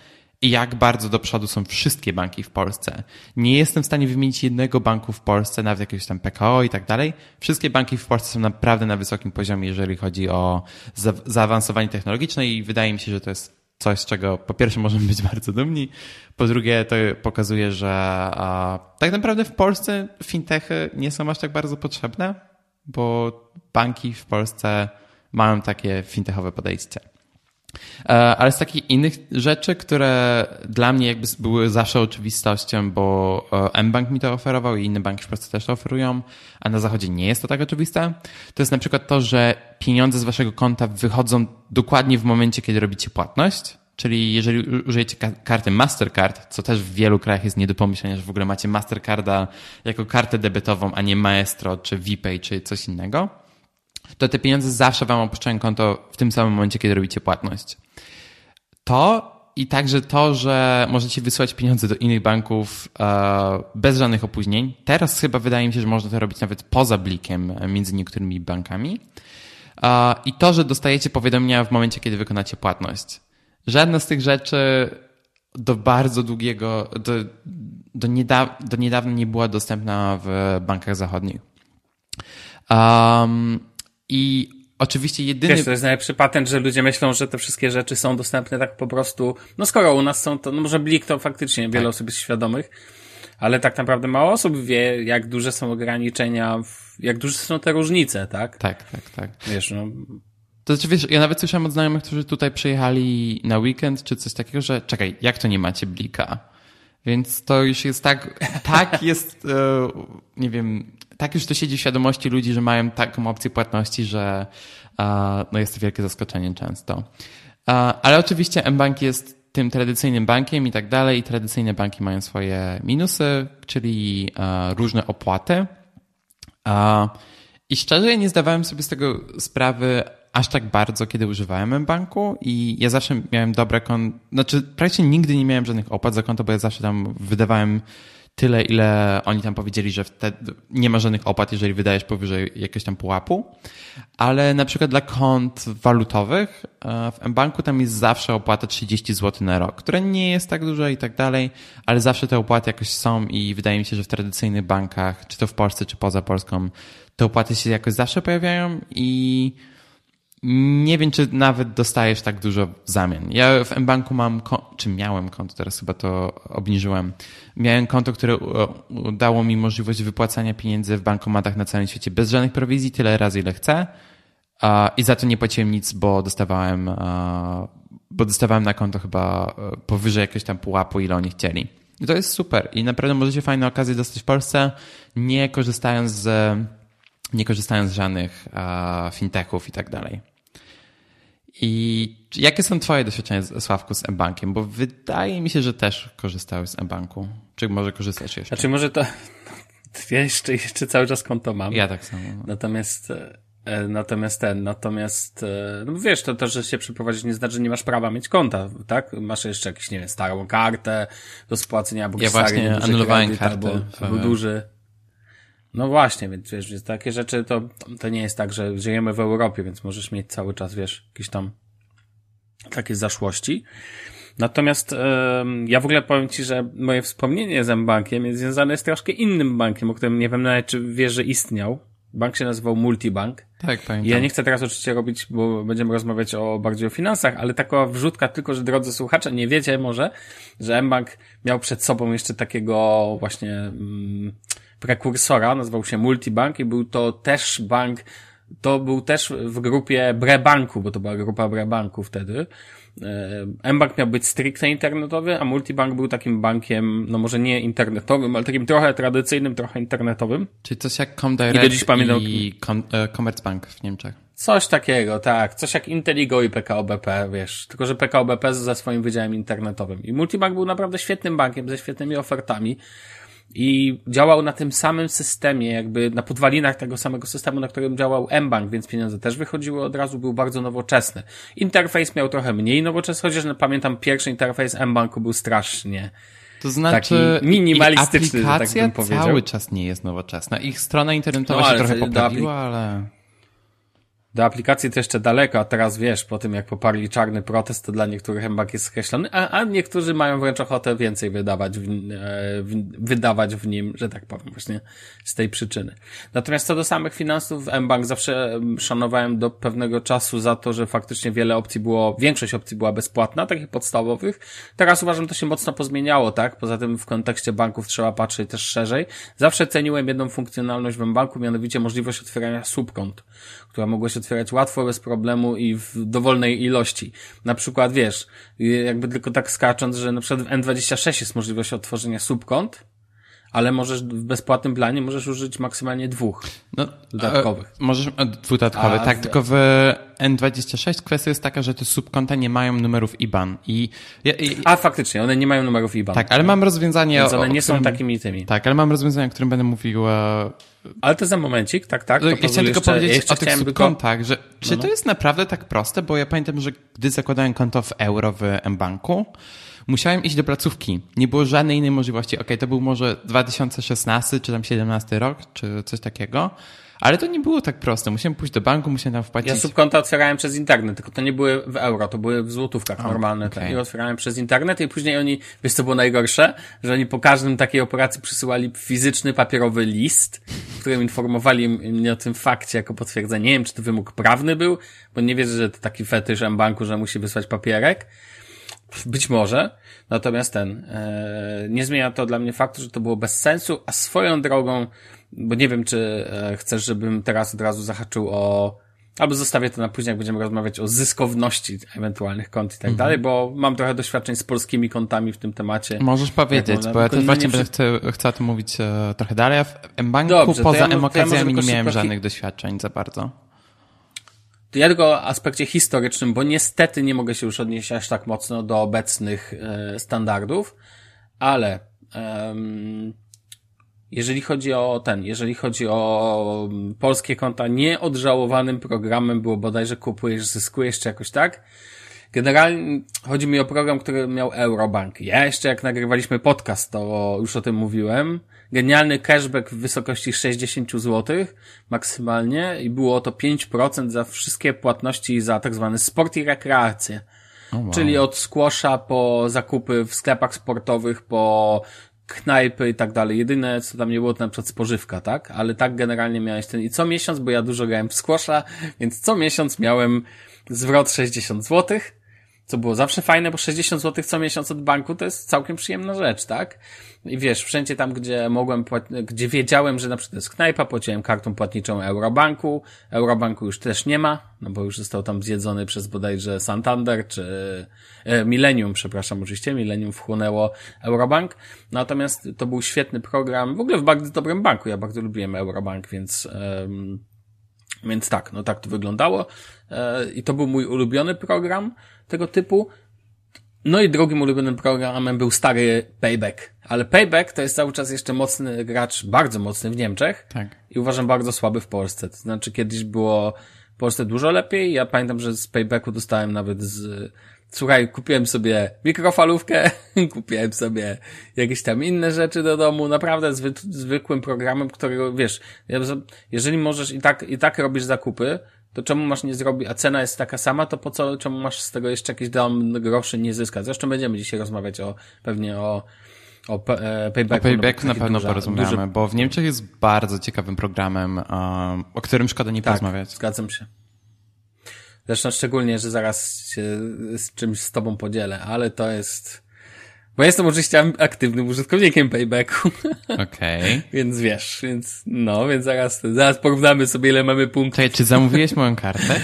i jak bardzo do przodu są wszystkie banki w Polsce. Nie jestem w stanie wymienić jednego banku w Polsce, nawet jakiegoś tam PKO i tak dalej. Wszystkie banki w Polsce są naprawdę na wysokim poziomie, jeżeli chodzi o za zaawansowanie technologiczne i wydaje mi się, że to jest coś, z czego po pierwsze możemy być bardzo dumni, po drugie to pokazuje, że a, tak naprawdę w Polsce fintechy nie są aż tak bardzo potrzebne, bo banki w Polsce mają takie fintechowe podejście. E, ale z takich innych rzeczy, które dla mnie jakby były zawsze oczywistością, bo e, mBank mi to oferował i inne banki w Polsce też to oferują, a na zachodzie nie jest to tak oczywiste, to jest na przykład to, że pieniądze z waszego konta wychodzą dokładnie w momencie, kiedy robicie płatność. Czyli jeżeli użyjecie karty Mastercard, co też w wielu krajach jest nie do pomyślenia, że w ogóle macie Mastercarda jako kartę debetową, a nie Maestro, czy VPay, czy coś innego, to te pieniądze zawsze wam opuszczają konto w tym samym momencie, kiedy robicie płatność. To i także to, że możecie wysyłać pieniądze do innych banków e, bez żadnych opóźnień. Teraz chyba wydaje mi się, że można to robić nawet poza blikiem między niektórymi bankami. E, I to, że dostajecie powiadomienia w momencie, kiedy wykonacie płatność. Żadna z tych rzeczy do bardzo długiego, do, do, nieda, do niedawna nie była dostępna w bankach zachodnich. Um, I oczywiście jedyny... Wiesz, to jest najlepszy patent, że ludzie myślą, że te wszystkie rzeczy są dostępne tak po prostu, no skoro u nas są to, no może Blik to faktycznie wiele tak. osób jest świadomych, ale tak naprawdę mało osób wie, jak duże są ograniczenia, jak duże są te różnice, tak? Tak, tak, tak. Wiesz, no... To znaczy, wiesz, ja nawet słyszałem od znajomych, którzy tutaj przyjechali na weekend, czy coś takiego, że czekaj, jak to nie macie Blika? Więc to już jest tak, tak jest, e, nie wiem, tak już to siedzi w świadomości ludzi, że mają taką opcję płatności, że no jest to wielkie zaskoczenie często. Ale oczywiście mBank jest tym tradycyjnym bankiem i tak dalej i tradycyjne banki mają swoje minusy, czyli różne opłaty. I szczerze nie zdawałem sobie z tego sprawy aż tak bardzo, kiedy używałem mBanku i ja zawsze miałem dobre konto, znaczy praktycznie nigdy nie miałem żadnych opłat za konto, bo ja zawsze tam wydawałem tyle, ile oni tam powiedzieli, że wtedy nie ma żadnych opłat, jeżeli wydajesz powyżej jakiegoś tam pułapu. Ale na przykład dla kont walutowych e, w mBanku tam jest zawsze opłata 30 zł na rok, która nie jest tak duża i tak dalej, ale zawsze te opłaty jakoś są i wydaje mi się, że w tradycyjnych bankach, czy to w Polsce, czy poza Polską, te opłaty się jakoś zawsze pojawiają i nie wiem, czy nawet dostajesz tak dużo w zamian. Ja w mBanku mam, czy miałem konto, teraz chyba to obniżyłem. Miałem konto, które dało mi możliwość wypłacania pieniędzy w bankomatach na całym świecie bez żadnych prowizji, tyle razy ile chcę. I za to nie płaciłem nic, bo dostawałem, bo dostawałem na konto chyba e, powyżej jakiegoś tam pułapu, ile oni chcieli. I to jest super. I naprawdę możecie fajne okazje dostać w Polsce, nie korzystając z, nie korzystając z żadnych fintechów i tak dalej. I jakie są twoje doświadczenia, Sławku, z mBankiem? Bo wydaje mi się, że też korzystałeś z mBanku. Czy może korzystasz jeszcze? Znaczy może to... Ja jeszcze, jeszcze cały czas konto mam. Ja tak samo. No. Natomiast... E, natomiast ten, natomiast, e, no wiesz, to, to, że się przeprowadzić nie znaczy, że nie masz prawa mieć konta, tak? Masz jeszcze jakąś, nie wiem, starą kartę do spłacenia, bo ja właśnie anulowałem kartę. Albo, albo duży. No właśnie, więc wiesz, takie rzeczy to, to nie jest tak, że żyjemy w Europie, więc możesz mieć cały czas, wiesz, jakieś tam takie zaszłości. Natomiast yy, ja w ogóle powiem Ci, że moje wspomnienie z M-Bankiem jest związane z troszkę innym bankiem, o którym nie wiem nawet, czy wiesz, że istniał. Bank się nazywał Multibank. Tak, pamiętam. I ja nie chcę teraz oczywiście robić, bo będziemy rozmawiać o bardziej o finansach, ale taka wrzutka tylko, że drodzy słuchacze, nie wiecie może, że M-Bank miał przed sobą jeszcze takiego właśnie... Mm, prekursora, nazywał się Multibank i był to też bank, to był też w grupie Brebanku, bo to była grupa Brebanku wtedy. E, mBank miał być stricte internetowy, a Multibank był takim bankiem, no może nie internetowym, ale takim trochę tradycyjnym, trochę internetowym. Czyli coś jak Comdirect i, dziś pamiętam, i Com e, Commerzbank w Niemczech. Coś takiego, tak. Coś jak Inteligo i PKO BP, wiesz. Tylko, że PKO BP ze swoim wydziałem internetowym. I Multibank był naprawdę świetnym bankiem, ze świetnymi ofertami i działał na tym samym systemie, jakby na podwalinach tego samego systemu, na którym działał mBank, więc pieniądze też wychodziły od razu, był bardzo nowoczesny. Interfejs miał trochę mniej nowoczesny, chociaż no, pamiętam pierwszy interfejs mBanku był strasznie to znaczy, taki minimalistyczny, ich aplikacja tak bym powiedział. cały czas nie jest nowoczesna. Ich strona internetowa no, się trochę poprawiła, ale do aplikacji to jeszcze daleko, a teraz wiesz, po tym jak poparli czarny protest, to dla niektórych mbak jest skreślony, a, a niektórzy mają wręcz ochotę więcej wydawać w, e, w, wydawać w nim, że tak powiem, właśnie z tej przyczyny. Natomiast co do samych finansów, mBank zawsze szanowałem do pewnego czasu za to, że faktycznie wiele opcji było, większość opcji była bezpłatna, takich podstawowych. Teraz uważam, to się mocno pozmieniało, tak? Poza tym w kontekście banków trzeba patrzeć też szerzej. Zawsze ceniłem jedną funkcjonalność w mBanku, mianowicie możliwość otwierania subkont, która mogła się otwierać łatwo, bez problemu i w dowolnej ilości. Na przykład, wiesz, jakby tylko tak skacząc, że na przykład w N26 jest możliwość otworzenia subkont, ale możesz w bezpłatnym planie możesz użyć maksymalnie dwóch no, dodatkowych. E, możesz e, dwóch dodatkowych, tak, w... tylko w N26 kwestia jest taka, że te subkonta nie mają numerów IBAN. I, i, A faktycznie, one nie mają numerów IBAN. Tak, ale mam rozwiązanie. Więc one nie są takimi tymi. Tak, ale mam rozwiązanie, o którym będę mówił. Ale to za momencik, tak, tak. To ja chciałem tylko powiedzieć ja o tych subkontach, tylko... że czy no, no. to jest naprawdę tak proste, bo ja pamiętam, że gdy zakładałem konto w euro w mBanku, Musiałem iść do placówki. Nie było żadnej innej możliwości. Ok, to był może 2016 czy tam 17 rok, czy coś takiego. Ale to nie było tak proste. Musiałem pójść do banku, musiałem tam wpłacić. Ja subkonta otwierałem przez internet, tylko to nie były w euro, to były w złotówkach normalne. Okay. I otwierałem przez internet i później oni, wiesz co było najgorsze? Że oni po każdym takiej operacji przysyłali fizyczny, papierowy list, w którym informowali mnie o tym fakcie jako potwierdzenie. Nie wiem, czy to wymóg prawny był, bo nie wierzę, że to taki fetysz M-Banku, że musi wysłać papierek. Być może. Natomiast ten, e, nie zmienia to dla mnie faktu, że to było bez sensu, a swoją drogą, bo nie wiem, czy e, chcesz, żebym teraz od razu zahaczył o, albo zostawię to na później, jak będziemy rozmawiać o zyskowności ewentualnych kont i tak mhm. dalej, bo mam trochę doświadczeń z polskimi kontami w tym temacie. Możesz powiedzieć, bo ja też właśnie będę chcę, chcę o tym mówić e, trochę dalej. W M-Banku poza ja, M-okazjami ja nie miałem żadnych doświadczeń za bardzo. Ja tylko o aspekcie historycznym, bo niestety nie mogę się już odnieść aż tak mocno do obecnych e, standardów, ale um, jeżeli chodzi o ten, jeżeli chodzi o polskie konta, nieodżałowanym programem było bodajże kupujesz, zyskujesz, czy jakoś tak. Generalnie chodzi mi o program, który miał Eurobank. Ja jeszcze jak nagrywaliśmy podcast, to już o tym mówiłem genialny cashback w wysokości 60 zł maksymalnie i było to 5% za wszystkie płatności za tak zwany sport i rekreację. Oh wow. Czyli od squasha po zakupy w sklepach sportowych, po knajpy i tak dalej. Jedyne, co tam nie było, to na przykład spożywka, tak? Ale tak generalnie miałeś ten. I co miesiąc, bo ja dużo grałem w squasha, więc co miesiąc miałem zwrot 60 złotych co było zawsze fajne, bo 60 zł co miesiąc od banku to jest całkiem przyjemna rzecz, tak? I wiesz, wszędzie tam, gdzie mogłem, gdzie wiedziałem, że na przykład jest knajpa, płaciłem kartą płatniczą Eurobanku. Eurobanku już też nie ma, no bo już został tam zjedzony przez bodajże Santander, czy e, Millennium, przepraszam, oczywiście, Millennium wchłonęło Eurobank. Natomiast to był świetny program, w ogóle w bardzo dobrym banku. Ja bardzo lubiłem Eurobank, więc, więc tak, no tak to wyglądało. E, I to był mój ulubiony program tego typu. No i drugim ulubionym programem był stary Payback. Ale Payback to jest cały czas jeszcze mocny gracz, bardzo mocny w Niemczech. Tak. I uważam bardzo słaby w Polsce. To znaczy kiedyś było w Polsce dużo lepiej. Ja pamiętam, że z Paybacku dostałem nawet z... Słuchaj, kupiłem sobie mikrofalówkę, kupiłem sobie jakieś tam inne rzeczy do domu. Naprawdę zwy, zwykłym programem, którego, wiesz, jeżeli możesz i tak, i tak robisz zakupy, to czemu masz nie zrobić, a cena jest taka sama, to po co, czemu masz z tego jeszcze jakieś dom groszy nie zyskać? Zresztą będziemy dzisiaj rozmawiać o, pewnie o, o e, paybacku. O paybacku no, na pewno porozmawiamy, bo w Niemczech jest bardzo ciekawym programem, um, o którym szkoda nie tak, porozmawiać. zgadzam się. Zresztą szczególnie, że zaraz się z czymś z tobą podzielę, ale to jest, bo jestem oczywiście aktywnym użytkownikiem Paybacku. Okej. Okay. więc wiesz, więc no, więc zaraz, zaraz porównamy sobie ile mamy punktów. Czekaj, czy zamówiłeś moją kartę?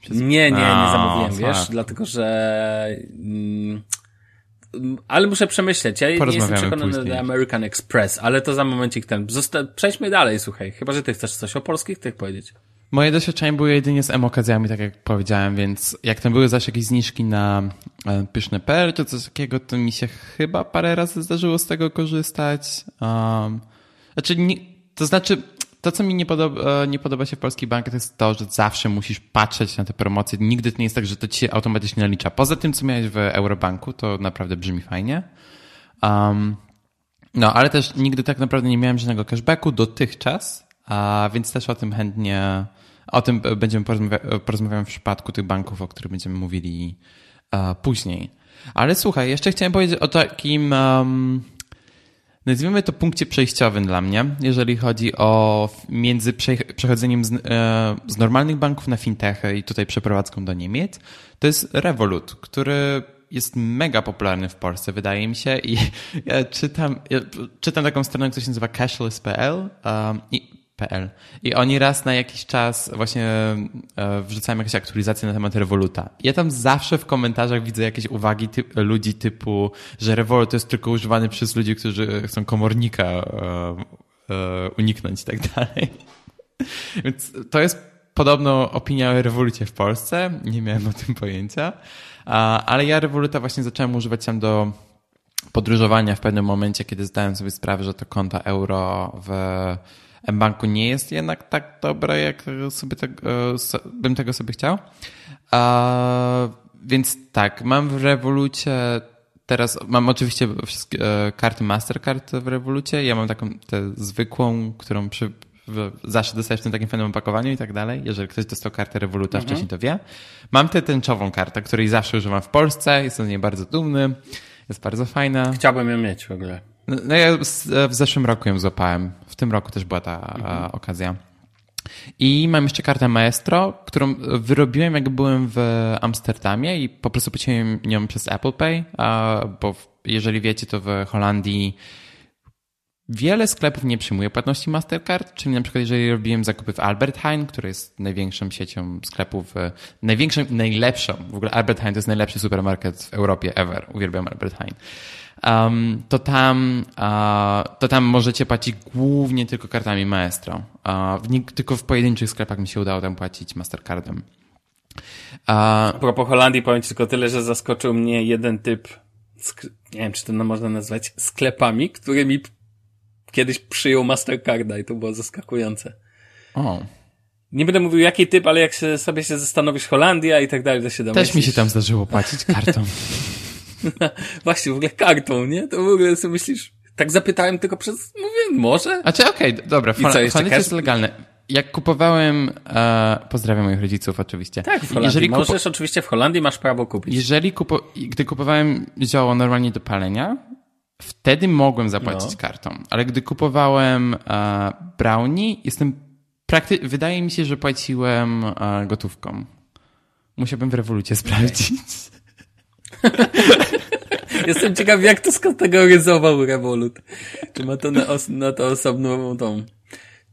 Przez... Nie, nie, nie zamówiłem, o, wiesz, dlatego że... Mm, ale muszę przemyśleć. Ja nie jestem przekonany do American Express, ale to za momencik ten. Zosta przejdźmy dalej, słuchaj. Chyba, że ty chcesz coś o polskich tych powiedzieć. Moje doświadczenia były jedynie z M-okazjami, tak jak powiedziałem, więc jak tam były zawsze jakieś zniżki na e, pyszne per czy coś takiego, to mi się chyba parę razy zdarzyło z tego korzystać. Um, znaczy, nie, to znaczy, to co mi nie podoba, e, nie podoba się w polskich bankach, to jest to, że zawsze musisz patrzeć na te promocje. Nigdy to nie jest tak, że to ci się automatycznie nalicza. Poza tym, co miałeś w Eurobanku, to naprawdę brzmi fajnie. Um, no, ale też nigdy tak naprawdę nie miałem żadnego cashbacku dotychczas, a więc też o tym chętnie o tym będziemy porozmawiać w przypadku tych banków, o których będziemy mówili uh, później. Ale słuchaj, jeszcze chciałem powiedzieć o takim, um, nazwijmy to punkcie przejściowym dla mnie, jeżeli chodzi o między przechodzeniem z, e, z normalnych banków na fintechy i tutaj przeprowadzką do Niemiec. To jest Revolut, który jest mega popularny w Polsce, wydaje mi się. I ja czytam, ja czytam taką stronę, która się nazywa cashless.pl um, i PL. I oni raz na jakiś czas właśnie e, wrzucają jakieś aktualizacje na temat Revoluta. Ja tam zawsze w komentarzach widzę jakieś uwagi ludzi typu, że Revolut jest tylko używany przez ludzi, którzy chcą komornika e, e, uniknąć i tak dalej. Więc to jest podobno opinia o Revolucie w Polsce. Nie miałem o tym pojęcia. Ale ja Revoluta właśnie zacząłem używać tam do podróżowania w pewnym momencie, kiedy zdałem sobie sprawę, że to konto euro w banku nie jest jednak tak dobre, jak sobie tego, bym tego sobie chciał. Więc tak, mam w Revolucie teraz, mam oczywiście wszystkie e, karty Mastercard w Revolucie. Ja mam taką tę zwykłą, którą przy, zawsze dostajesz w tym takim fajnym opakowaniu i tak dalej. Jeżeli ktoś dostał kartę Revoluta mhm. wcześniej, to wie. Mam tę tęczową kartę, której zawsze używam w Polsce. Jestem z niej bardzo dumny. Jest bardzo fajna. Chciałbym ją mieć w ogóle. No, no ja w zeszłym roku ją złapałem. W tym roku też była ta mhm. okazja. I mam jeszcze kartę Maestro, którą wyrobiłem jak byłem w Amsterdamie i po prostu płaciłem nią przez Apple Pay, bo jeżeli wiecie, to w Holandii Wiele sklepów nie przyjmuje płatności Mastercard, czyli na przykład jeżeli robiłem zakupy w Albert Heijn, która jest największą siecią sklepów, największą, najlepszą, w ogóle Albert Heijn to jest najlepszy supermarket w Europie ever, uwielbiam Albert Heijn, um, to, tam, uh, to tam możecie płacić głównie tylko kartami Maestro. Uh, w, tylko w pojedynczych sklepach mi się udało tam płacić Mastercardem. Uh, A propos Holandii powiem ci tylko tyle, że zaskoczył mnie jeden typ, nie wiem czy to można nazwać sklepami, którymi kiedyś przyjął Mastercarda i to było zaskakujące. O. Nie będę mówił jaki typ, ale jak się, sobie się zastanowisz Holandia i tak dalej, to się domyślisz. Też mi się tam zdarzyło płacić kartą. Właśnie, w ogóle kartą, nie? To w ogóle sobie myślisz, tak zapytałem tylko przez, mówię, może? A czy okej, okay, dobra, Holandii jest legalne. Jak kupowałem, e, pozdrawiam moich rodziców oczywiście. Tak, w Holandii. Jeżeli Możesz kupo... oczywiście w Holandii masz prawo kupić. Jeżeli kupo... gdy kupowałem zioło normalnie do palenia, Wtedy mogłem zapłacić no. kartą, ale gdy kupowałem e, brownie, jestem prakty... wydaje mi się, że płaciłem e, gotówką. Musiałbym w rewolucie sprawdzić. Jestem ciekaw, jak to skategoryzował Revolut. Czy ma to na, os na to osobną tą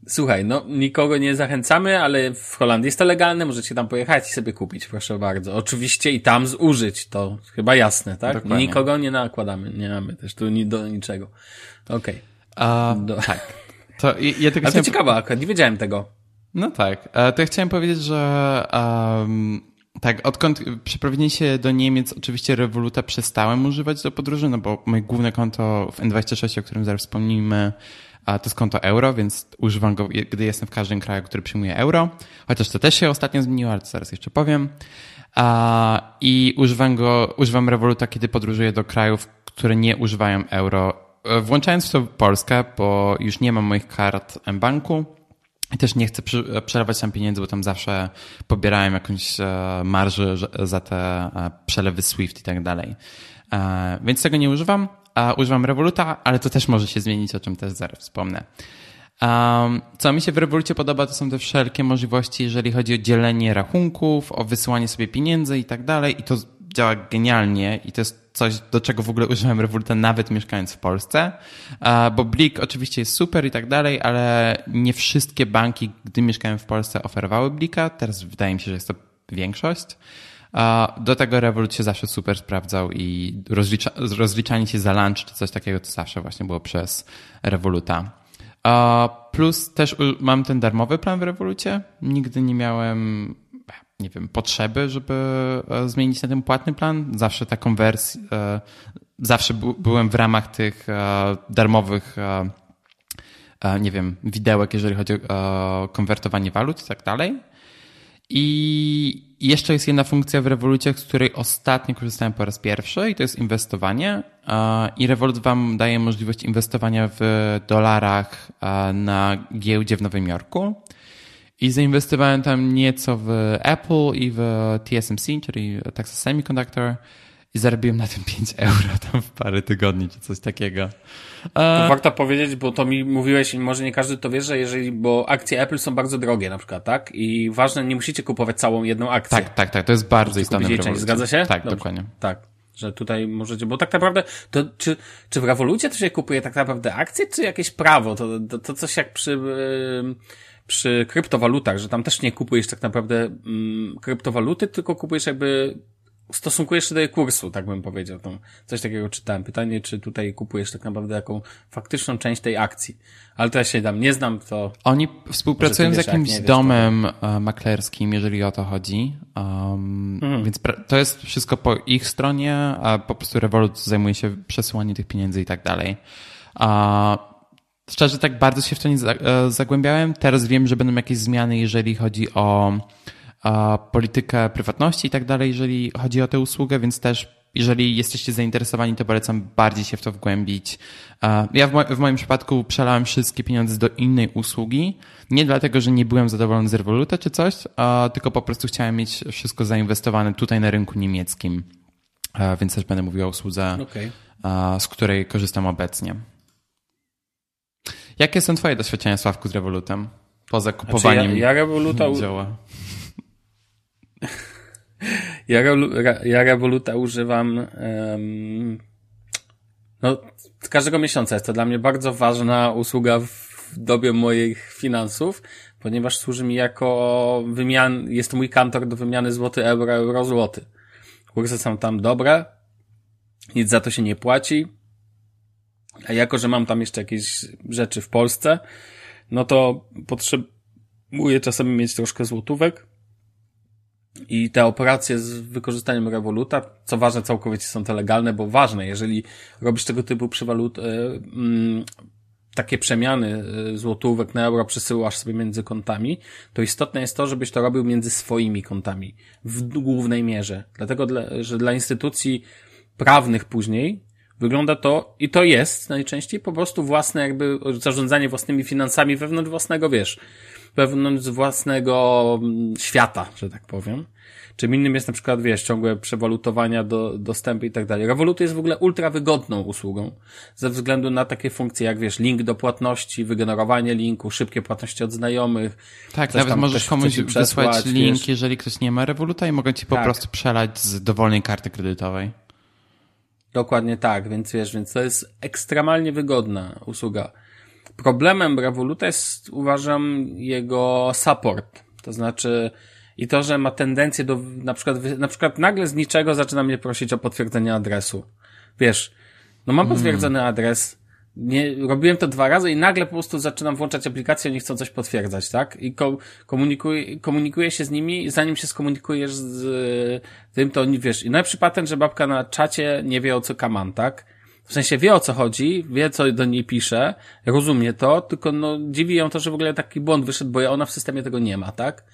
Słuchaj, no nikogo nie zachęcamy, ale w Holandii jest to legalne, możecie tam pojechać i sobie kupić, proszę bardzo. Oczywiście i tam zużyć, to chyba jasne, tak? Dokładnie. Nikogo nie nakładamy, nie mamy też tu ni do niczego. Okej. Okay. Do... Tak. To, ja, ja tylko Ale to ciekawe akurat, nie wiedziałem tego. No tak. E, to ja chciałem powiedzieć, że um, tak, odkąd przeprowadzili się do Niemiec, oczywiście Revoluta przestałem używać do podróży, no bo moje główne konto w N26, o którym zaraz wspomnimy, to jest konto euro, więc używam go, gdy jestem w każdym kraju, który przyjmuje euro. Chociaż to też się ostatnio zmieniło, ale to zaraz jeszcze powiem. I używam go, używam Revoluta, kiedy podróżuję do krajów, które nie używają euro. E, włączając w to Polskę, bo już nie mam moich kart M-Banku, i też nie chcę przelewać tam pieniędzy, bo tam zawsze pobierałem jakąś e, marżę za te e, przelewy SWIFT i tak dalej. Więc tego nie używam używam Revoluta, ale to też może się zmienić, o czym też zaraz wspomnę. Co mi się w Revolucie podoba, to są te wszelkie możliwości, jeżeli chodzi o dzielenie rachunków, o wysyłanie sobie pieniędzy i tak dalej. I to działa genialnie i to jest coś, do czego w ogóle używam Revoluta nawet mieszkając w Polsce. Bo Blik oczywiście jest super i tak dalej, ale nie wszystkie banki, gdy mieszkałem w Polsce, oferowały Blika. Teraz wydaje mi się, że jest to większość. Do tego Revolut się zawsze super sprawdzał i rozlicza, rozliczanie się za lunch czy coś takiego to zawsze właśnie było przez Revoluta. Plus też mam ten darmowy plan w Revolucie. Nigdy nie miałem nie wiem, potrzeby, żeby e, zmienić na ten płatny plan. Zawsze ta konwersja, e, zawsze byłem w ramach tych e, darmowych nie wiem, widełek, jeżeli chodzi o konwertowanie walut i tak dalej. I jeszcze jest jedna funkcja w Revolucie, z której ostatnio korzystałem po raz pierwszy i to jest inwestowanie. I Revolut Wam daje możliwość inwestowania w dolarach na giełdzie w Nowym Jorku. I zainwestowałem tam nieco w Apple i w TSMC, czyli Texas Semiconductor i zarobiłem na tym 5 euro tam w parę tygodni czy coś takiego. To warto powiedzieć, bo to mi mówiłeś i może nie każdy to wie, że jeżeli, bo akcje Apple są bardzo drogie na przykład, tak? I ważne, nie musicie kupować całą jedną akcję. Tak, tak, tak, to jest bardzo istotne. Część. Zgadza się? Tak, Dobrze. dokładnie. Tak. Że tutaj możecie, bo tak naprawdę, to czy, czy w rewolucie to się kupuje tak naprawdę akcje, czy jakieś prawo? To, to, to coś jak przy, yy, przy kryptowalutach, że tam też nie kupujesz tak naprawdę mm, kryptowaluty, tylko kupujesz jakby stosunkujesz się do jej kursu, tak bym powiedział. To coś takiego czytałem. Pytanie, czy tutaj kupujesz tak naprawdę jaką faktyczną część tej akcji. Ale to ja się tam nie znam, to... Oni współpracują z jakimś wiesz, domem to... E, maklerskim, jeżeli o to chodzi. Um, mhm. Więc to jest wszystko po ich stronie, a po prostu Revolut zajmuje się przesyłaniem tych pieniędzy i tak dalej. A szczerze, tak bardzo się w to nie e, zagłębiałem. Teraz wiem, że będą jakieś zmiany, jeżeli chodzi o politykę prywatności i tak dalej, jeżeli chodzi o tę usługę, więc też jeżeli jesteście zainteresowani, to polecam bardziej się w to wgłębić. Ja w, mo w, moim przypadku przelałem wszystkie pieniądze do innej usługi, nie dlatego, że nie byłem zadowolony z Revoluta czy coś, tylko po prostu chciałem mieć wszystko zainwestowane tutaj na rynku niemieckim, więc też będę mówił o usłudze, okay. z której korzystam obecnie. Jakie są twoje doświadczenia, Sławku, z Revolutem? Poza kupowaniem znaczy ja, ja Revoluta... działa. Ja, ja Revoluta używam um, no, każdego miesiąca. Jest to dla mnie bardzo ważna usługa w dobie moich finansów, ponieważ służy mi jako wymian, jest to mój kantor do wymiany złoty euro, euro złoty. Kursy są tam dobre, nic za to się nie płaci, a jako, że mam tam jeszcze jakieś rzeczy w Polsce, no to potrzebuję czasami mieć troszkę złotówek, i te operacje z wykorzystaniem Revoluta, co ważne, całkowicie są te legalne, bo ważne, jeżeli robisz tego typu przywalut, e, mm, takie przemiany e, złotówek na euro przesyłasz sobie między kontami, to istotne jest to, żebyś to robił między swoimi kontami w głównej mierze. Dlatego, że dla instytucji prawnych później wygląda to, i to jest najczęściej po prostu własne jakby zarządzanie własnymi finansami wewnątrz własnego, wiesz, wewnątrz własnego mm, świata, że tak powiem. Czym innym jest na przykład, wiesz, ciągłe przewalutowania do, dostępy i tak dalej. Revolut jest w ogóle ultra wygodną usługą ze względu na takie funkcje jak, wiesz, link do płatności, wygenerowanie linku, szybkie płatności od znajomych. Tak, nawet możesz komuś wysłać link, wiesz. jeżeli ktoś nie ma Revoluta i mogę ci po tak. prostu przelać z dowolnej karty kredytowej. Dokładnie tak, więc wiesz, więc to jest ekstremalnie wygodna usługa. Problemem Revoluta jest, uważam, jego support. To znaczy, i to, że ma tendencję do, na przykład, na przykład nagle z niczego zaczyna mnie prosić o potwierdzenie adresu. Wiesz, no mam mm. potwierdzony adres, nie, robiłem to dwa razy i nagle po prostu zaczynam włączać aplikację, oni chcą coś potwierdzać, tak? I ko komunikuję, komunikuję się z nimi, zanim się skomunikujesz z tym, to oni, wiesz, i najlepszy patent, że babka na czacie nie wie o co kaman, tak? W sensie wie o co chodzi, wie co do niej pisze, rozumie to, tylko no dziwi ją to, że w ogóle taki błąd wyszedł, bo ona w systemie tego nie ma, tak?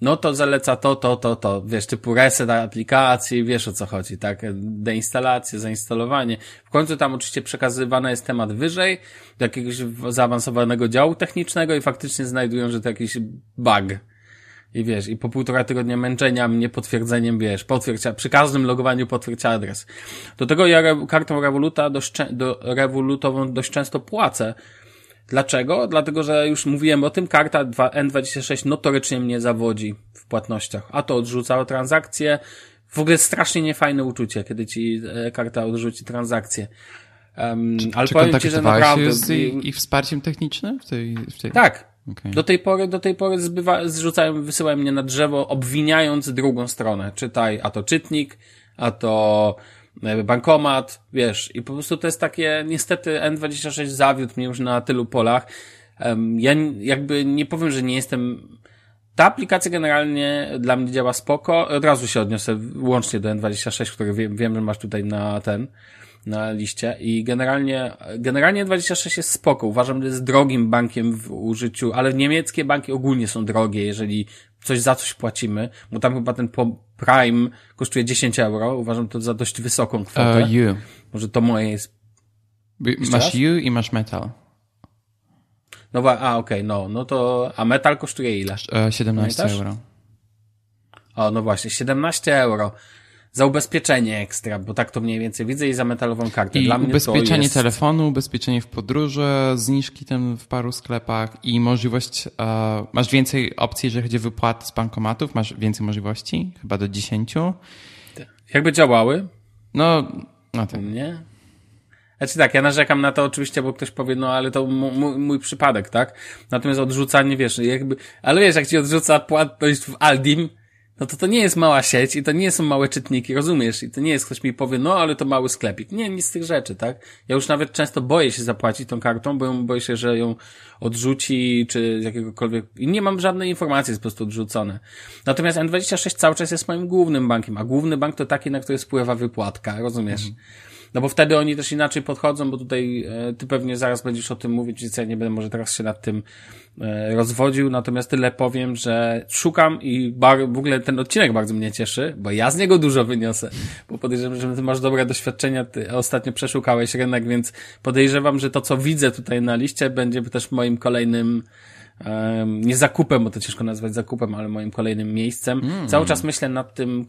No to zaleca to, to, to, to, wiesz, typu reset aplikacji, wiesz o co chodzi, tak? Deinstalację, zainstalowanie. W końcu tam oczywiście przekazywany jest temat wyżej, do jakiegoś zaawansowanego działu technicznego i faktycznie znajdują, że to jakiś bug i wiesz, i po półtora tygodnia męczenia mnie potwierdzeniem, wiesz, potwierdź, przy każdym logowaniu potwierdź adres. Do tego ja kartą Revoluta dość, do Revolutową dość często płacę. Dlaczego? Dlatego, że już mówiłem o tym, karta N26 notorycznie mnie zawodzi w płatnościach. A to odrzuca transakcje. W ogóle strasznie niefajne uczucie, kiedy ci e, karta odrzuci transakcję. Um, czy, ale czy powiem ci, że naprawdę... z ich wsparciem technicznym w tej, w tej... Tak, Okay. Do tej pory, do tej pory zbywa, zrzucają, wysyłają mnie na drzewo, obwiniając drugą stronę. Czytaj, a to czytnik, a to bankomat, wiesz, i po prostu to jest takie, niestety N26 zawiódł mnie już na tylu polach. Ja jakby nie powiem, że nie jestem, ta aplikacja generalnie dla mnie działa spoko, od razu się odniosę łącznie do N26, który wiem, wiem że masz tutaj na ten, na liście i generalnie, generalnie 26 jest spoko. Uważam, że jest drogim bankiem w użyciu, ale niemieckie banki ogólnie są drogie, jeżeli coś za coś płacimy, bo tam chyba ten Prime kosztuje 10 euro. Uważam to za dość wysoką kwotę. Uh, you. Może to moje jest... Jeszcze masz raz? You i masz Metal. No, a okej, okay, no, no to, a Metal kosztuje ile? 17 Pamiętasz? euro. O, no właśnie, 17 euro za ubezpieczenie ekstra, bo tak to mniej więcej widzę i za metalową kartę. I Dla ubezpieczenie jest... telefonu, ubezpieczenie w podróży, zniżki tam w paru sklepach i możliwość, uh, masz więcej opcji, jeżeli chodzi o wypłaty z bankomatów, masz więcej możliwości, chyba do 10. Jakby działały? No, no tak. Nie? Znaczy tak, ja narzekam na to oczywiście, bo ktoś powie, no ale to mój, mój przypadek, tak? Natomiast odrzucanie, wiesz, jakby, ale wiesz, jak ci odrzuca płatność w Aldim, no to to nie jest mała sieć i to nie są małe czytniki, rozumiesz? I to nie jest, ktoś mi powie, no ale to mały sklepik. Nie, nic z tych rzeczy, tak? Ja już nawet często boję się zapłacić tą kartą, bo boję się, że ją odrzuci, czy jakiegokolwiek, i nie mam żadnej informacji, jest po prostu odrzucone. Natomiast N26 cały czas jest moim głównym bankiem, a główny bank to taki, na który spływa wypłatka, rozumiesz? Mhm. No bo wtedy oni też inaczej podchodzą, bo tutaj e, ty pewnie zaraz będziesz o tym mówić, więc ja nie będę może teraz się nad tym e, rozwodził, natomiast tyle powiem, że szukam i bar, w ogóle ten odcinek bardzo mnie cieszy, bo ja z niego dużo wyniosę, bo podejrzewam, że ty masz dobre doświadczenia, ty ostatnio przeszukałeś rynek, więc podejrzewam, że to, co widzę tutaj na liście, będzie też moim kolejnym nie zakupem, bo to ciężko nazwać zakupem, ale moim kolejnym miejscem. Mm. Cały czas myślę nad tym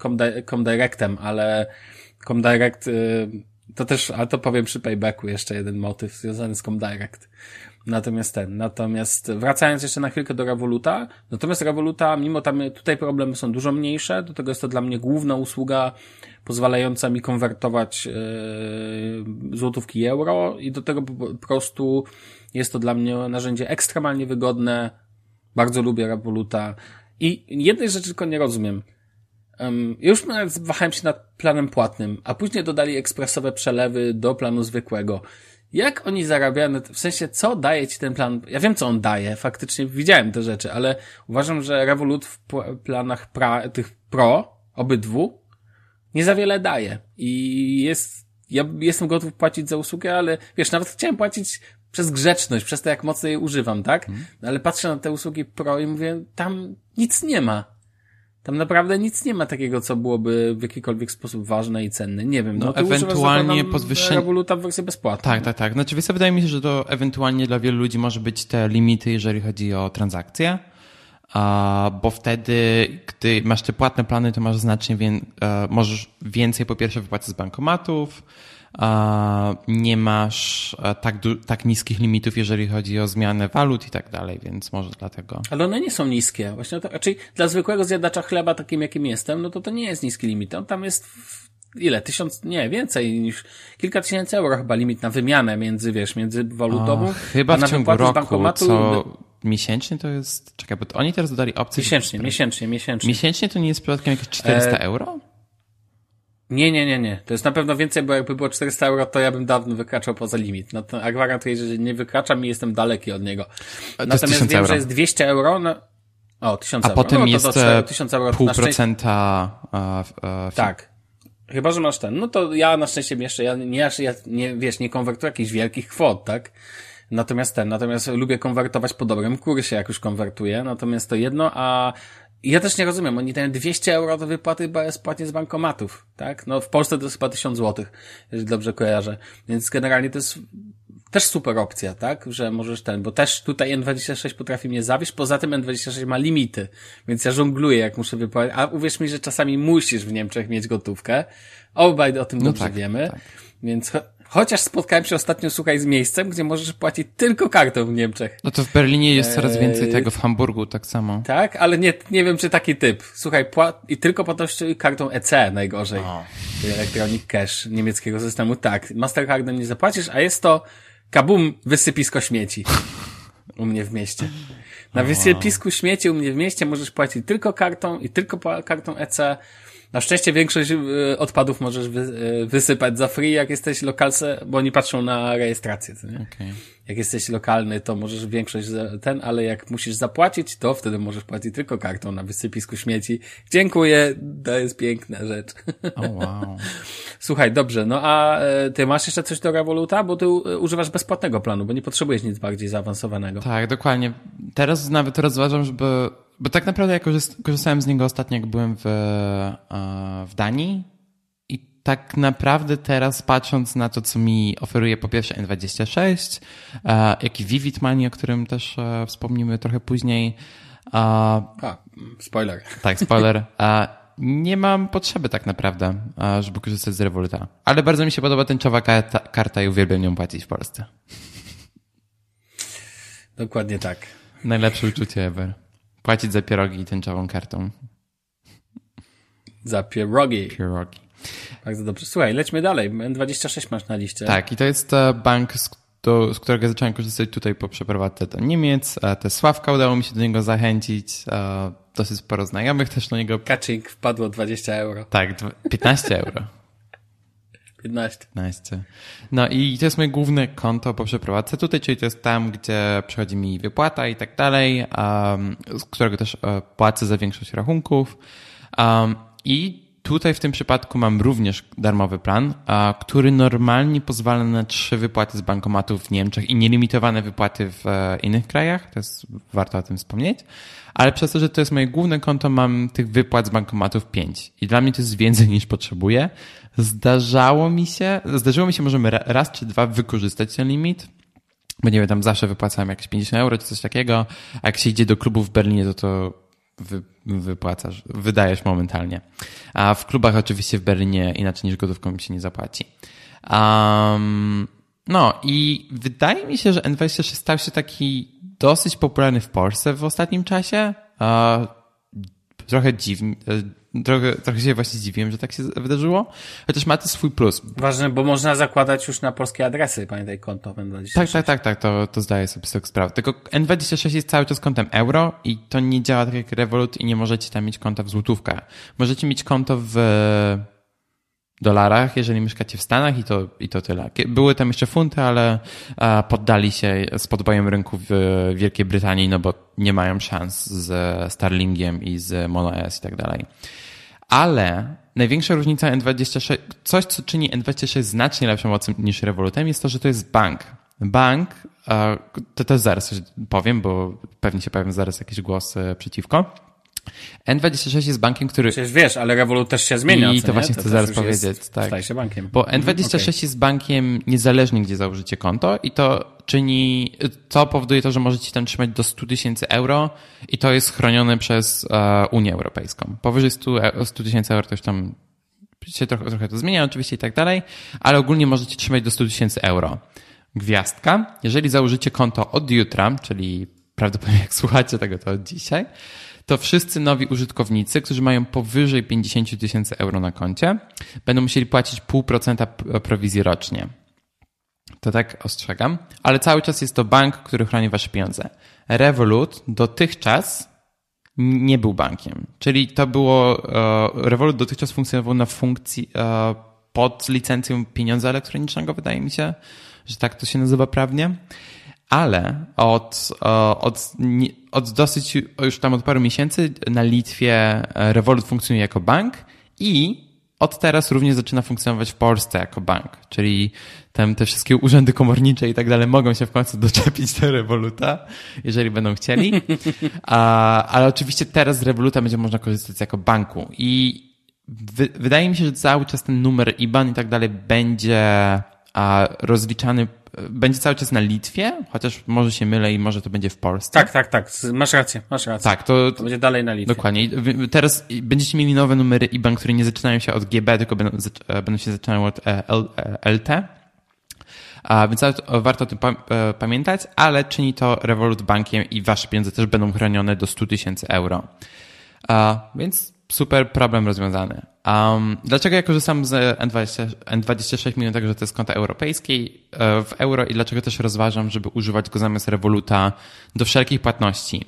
Comdirectem, ale Comdirect y, to też, ale to powiem przy paybacku jeszcze jeden motyw związany z Comdirect. Natomiast ten, natomiast wracając jeszcze na chwilkę do Revoluta, natomiast Revoluta, mimo tam tutaj problemy są dużo mniejsze, do tego jest to dla mnie główna usługa pozwalająca mi konwertować yy, złotówki euro i do tego po prostu jest to dla mnie narzędzie ekstremalnie wygodne. Bardzo lubię Revoluta. I jednej rzeczy tylko nie rozumiem. Um, już wahałem się nad planem płatnym, a później dodali ekspresowe przelewy do planu zwykłego. Jak oni zarabiają, w sensie co daje ci ten plan? Ja wiem co on daje, faktycznie widziałem te rzeczy, ale uważam, że Revolut w planach pra, tych pro, obydwu, nie za wiele daje. I jest, ja jestem gotów płacić za usługę, ale wiesz, nawet chciałem płacić przez grzeczność, przez to jak mocno je używam, tak? Mhm. Ale patrzę na te usługi pro i mówię, tam nic nie ma. Tam naprawdę nic nie ma takiego, co byłoby w jakikolwiek sposób ważne i cenne. Nie wiem. No, no ewentualnie podwyższenie. Revoluta w wersji bezpłatnej. Tak, tak, tak. Znaczy, wiesz, wydaje mi się, że to ewentualnie dla wielu ludzi może być te limity, jeżeli chodzi o transakcje. bo wtedy, gdy masz te płatne plany, to masz znacznie więcej, możesz więcej po pierwsze wypłacać z bankomatów, nie masz tak, tak niskich limitów, jeżeli chodzi o zmianę walut i tak dalej, więc może dlatego. Ale one nie są niskie. Właśnie to, czyli dla zwykłego zjadacza chleba, takim jakim jestem, no to to nie jest niski limit. On tam jest ile? Tysiąc, nie, więcej niż kilka tysięcy euro chyba limit na wymianę między, wiesz, między walutową. O, chyba w ciągu roku, bankomatu, co miesięcznie to jest, czekaj, bo oni teraz dodali opcję. Miesięcznie, miesięcznie, miesięcznie. Miesięcznie to nie jest przypadkiem jakieś 400 e... euro? Nie, nie, nie, nie. To jest na pewno więcej, bo jakby było 400 euro, to ja bym dawno wykraczał poza limit. No to, a gwarantuję, że nie wykraczam i jestem daleki od niego. Natomiast wiem, euro. że jest 200 euro. No... O, 1000 a euro. A potem no, to jest 1000 euro pół procenta. Uh, tak. Chyba, że masz ten. No to ja na szczęście jeszcze, ja nie, ja nie, wiesz, nie konwertuję jakichś wielkich kwot, tak? Natomiast ten, natomiast lubię konwertować po dobrym kursie, jak już konwertuję. Natomiast to jedno, a ja też nie rozumiem, oni dają 200 euro do wypłaty bezpłatnie z bankomatów, tak? No w Polsce to jest chyba 1000 złotych, jeżeli dobrze kojarzę. Więc generalnie to jest też super opcja, tak? Że możesz ten, bo też tutaj N26 potrafi mnie zawieść, poza tym N26 ma limity, więc ja żongluję, jak muszę wypłacić. A uwierz mi, że czasami musisz w Niemczech mieć gotówkę. Obaj o tym no dobrze tak, wiemy. Tak. Więc Chociaż spotkałem się ostatnio, słuchaj, z miejscem, gdzie możesz płacić tylko kartą w Niemczech. No to w Berlinie jest coraz więcej eee, tego, w Hamburgu tak samo. Tak, ale nie, nie wiem, czy taki typ. Słuchaj, płat i tylko płatności kartą EC najgorzej. O. Electronic Cash niemieckiego systemu. Tak, Mastercardem nie zapłacisz, a jest to kabum, wysypisko śmieci. U mnie w mieście. Na wysypisku śmieci u mnie w mieście możesz płacić tylko kartą i tylko kartą EC. Na szczęście większość y, odpadów możesz y, wysypać za free, jak jesteś lokalce, bo oni patrzą na rejestrację, co nie? Okay. Jak jesteś lokalny, to możesz większość ten, ale jak musisz zapłacić, to wtedy możesz płacić tylko kartą na wysypisku śmieci. Dziękuję, to jest piękna rzecz. Oh, wow. Słuchaj, dobrze, no a e, ty masz jeszcze coś do Revoluta, bo ty używasz bezpłatnego planu, bo nie potrzebujesz nic bardziej zaawansowanego. Tak, dokładnie. Teraz nawet rozważam, żeby bo tak naprawdę ja korzystałem z niego ostatnio, jak byłem w, e, w Danii. I tak naprawdę teraz patrząc na to, co mi oferuje po pierwsze N26, e, jak i Vivid Money, o którym też e, wspomnimy trochę później. A, spoiler. Tak, spoiler. Nie mam potrzeby tak naprawdę, żeby korzystać z Revoluta. Ale bardzo mi się podoba tęczowa karta, karta i uwielbiam nią płacić w Polsce. Dokładnie tak. Najlepsze uczucie ever. Płacić za pierogi tęczową kartą. Za pierogi. Pierogi. Bardzo dobrze. Słuchaj, lećmy dalej. N26 masz na liście. Tak, i to jest e, bank, z, do, z którego zacząłem korzystać tutaj po przeprowadzce do Niemiec. Te Sławka udało mi się do niego zachęcić. Dosyć sporo znajomych też do niego. Kaczyk wpadło 20 euro. Tak, 15 euro. 15. 15. No i to jest moje główne konto po przeprowadzce tutaj, czyli to jest tam, gdzie przychodzi mi wypłata i tak dalej, um, z którego też uh, płacę za większość rachunków. Um, I tutaj w tym przypadku mam również darmowy plan, który normalnie pozwala na trzy wypłaty z bankomatów w Niemczech i nielimitowane wypłaty w uh, innych krajach, to jest warto o tym wspomnieć. Ale przez to, że to jest moje główne konto, mam tych wypłat z bankomatów pięć. I dla mnie to jest więcej niż potrzebuję. Zdarzało mi się, zdarzyło mi się możemy raz czy dwa wykorzystać ten limit, bo nie wiem, tam zawsze wypłacałem jakieś 50 euro czy coś takiego, a jak się idzie do klubu w Berlinie, to to wy, wypłacasz, wydajesz momentalnie. A w klubach oczywiście w Berlinie inaczej niż gotówką się nie zapłaci. Um, no i wydaje mi się, że N26 stał się taki dosyć popularny w Polsce w ostatnim czasie. Uh, trochę dziwnie, trochę, trochę się właśnie zdziwiłem, że tak się wydarzyło, chociaż ma to swój plus. Ważne, bo można zakładać już na polskie adresy, pamiętaj, konto N26. Tak, tak, tak, tak, to, to zdaję sobie z tego sprawę. Tylko N26 jest cały czas kontem euro i to nie działa tak jak Revolut i nie możecie tam mieć konta w złotówkach. Możecie mieć konto w dolarach, jeżeli mieszkacie w Stanach i to, i to tyle. Były tam jeszcze funty, ale poddali się z podbojem rynku w Wielkiej Brytanii, no bo nie mają szans z Starlingiem i z MonoS i tak dalej. Ale największa różnica N26, coś co czyni N26 znacznie lepszą opcją niż Revolutem jest to, że to jest bank. Bank, to też zaraz powiem, bo pewnie się pojawią zaraz jakieś głosy przeciwko N26 jest bankiem, który. Przecież wiesz, ale Revolut też się zmienia. I to właśnie chcę zaraz powiedzieć. Jest, tak. Staje się bankiem. Bo N26 okay. jest bankiem niezależnie, gdzie założycie konto i to czyni, to powoduje to, że możecie tam trzymać do 100 tysięcy euro i to jest chronione przez uh, Unię Europejską. Powyżej 100 tysięcy euro to już tam się trochę, trochę to zmienia oczywiście i tak dalej, ale ogólnie możecie trzymać do 100 tysięcy euro. Gwiazdka. Jeżeli założycie konto od jutra, czyli prawdopodobnie jak słuchacie tego, to od dzisiaj, to wszyscy nowi użytkownicy, którzy mają powyżej 50 tysięcy euro na koncie, będą musieli płacić 0,5% prowizji rocznie. To tak ostrzegam, ale cały czas jest to bank, który chroni wasze pieniądze. Revolut dotychczas nie był bankiem, czyli to było, e, Revolut dotychczas funkcjonował na funkcji e, pod licencją pieniądza elektronicznego, wydaje mi się, że tak to się nazywa prawnie ale od, od, od dosyć, już tam od paru miesięcy na Litwie e, Revolut funkcjonuje jako bank i od teraz również zaczyna funkcjonować w Polsce jako bank, czyli tam te wszystkie urzędy komornicze i tak dalej mogą się w końcu doczepić do Revoluta, jeżeli będą chcieli. Ale oczywiście teraz z Revoluta będzie można korzystać jako banku i wy, wydaje mi się, że cały czas ten numer IBAN i tak dalej będzie rozliczany będzie cały czas na Litwie, chociaż może się mylę i może to będzie w Polsce. Tak, tak, tak. Masz rację, masz rację. Tak, to, to będzie dalej na Litwie. Dokładnie. Teraz będziecie mieli nowe numery IBAN, które nie zaczynają się od GB, tylko będą, e, będą się zaczynały od e, LT. E, A, więc warto o tym pamiętać, ale czyni to Revolut bankiem i wasze pieniądze też będą chronione do 100 tysięcy euro. A, więc super problem rozwiązany. Um, dlaczego ja korzystam z N20, N26 mimo tego, że to jest konta europejskiej e, w euro i dlaczego też rozważam, żeby używać go zamiast Revoluta do wszelkich płatności?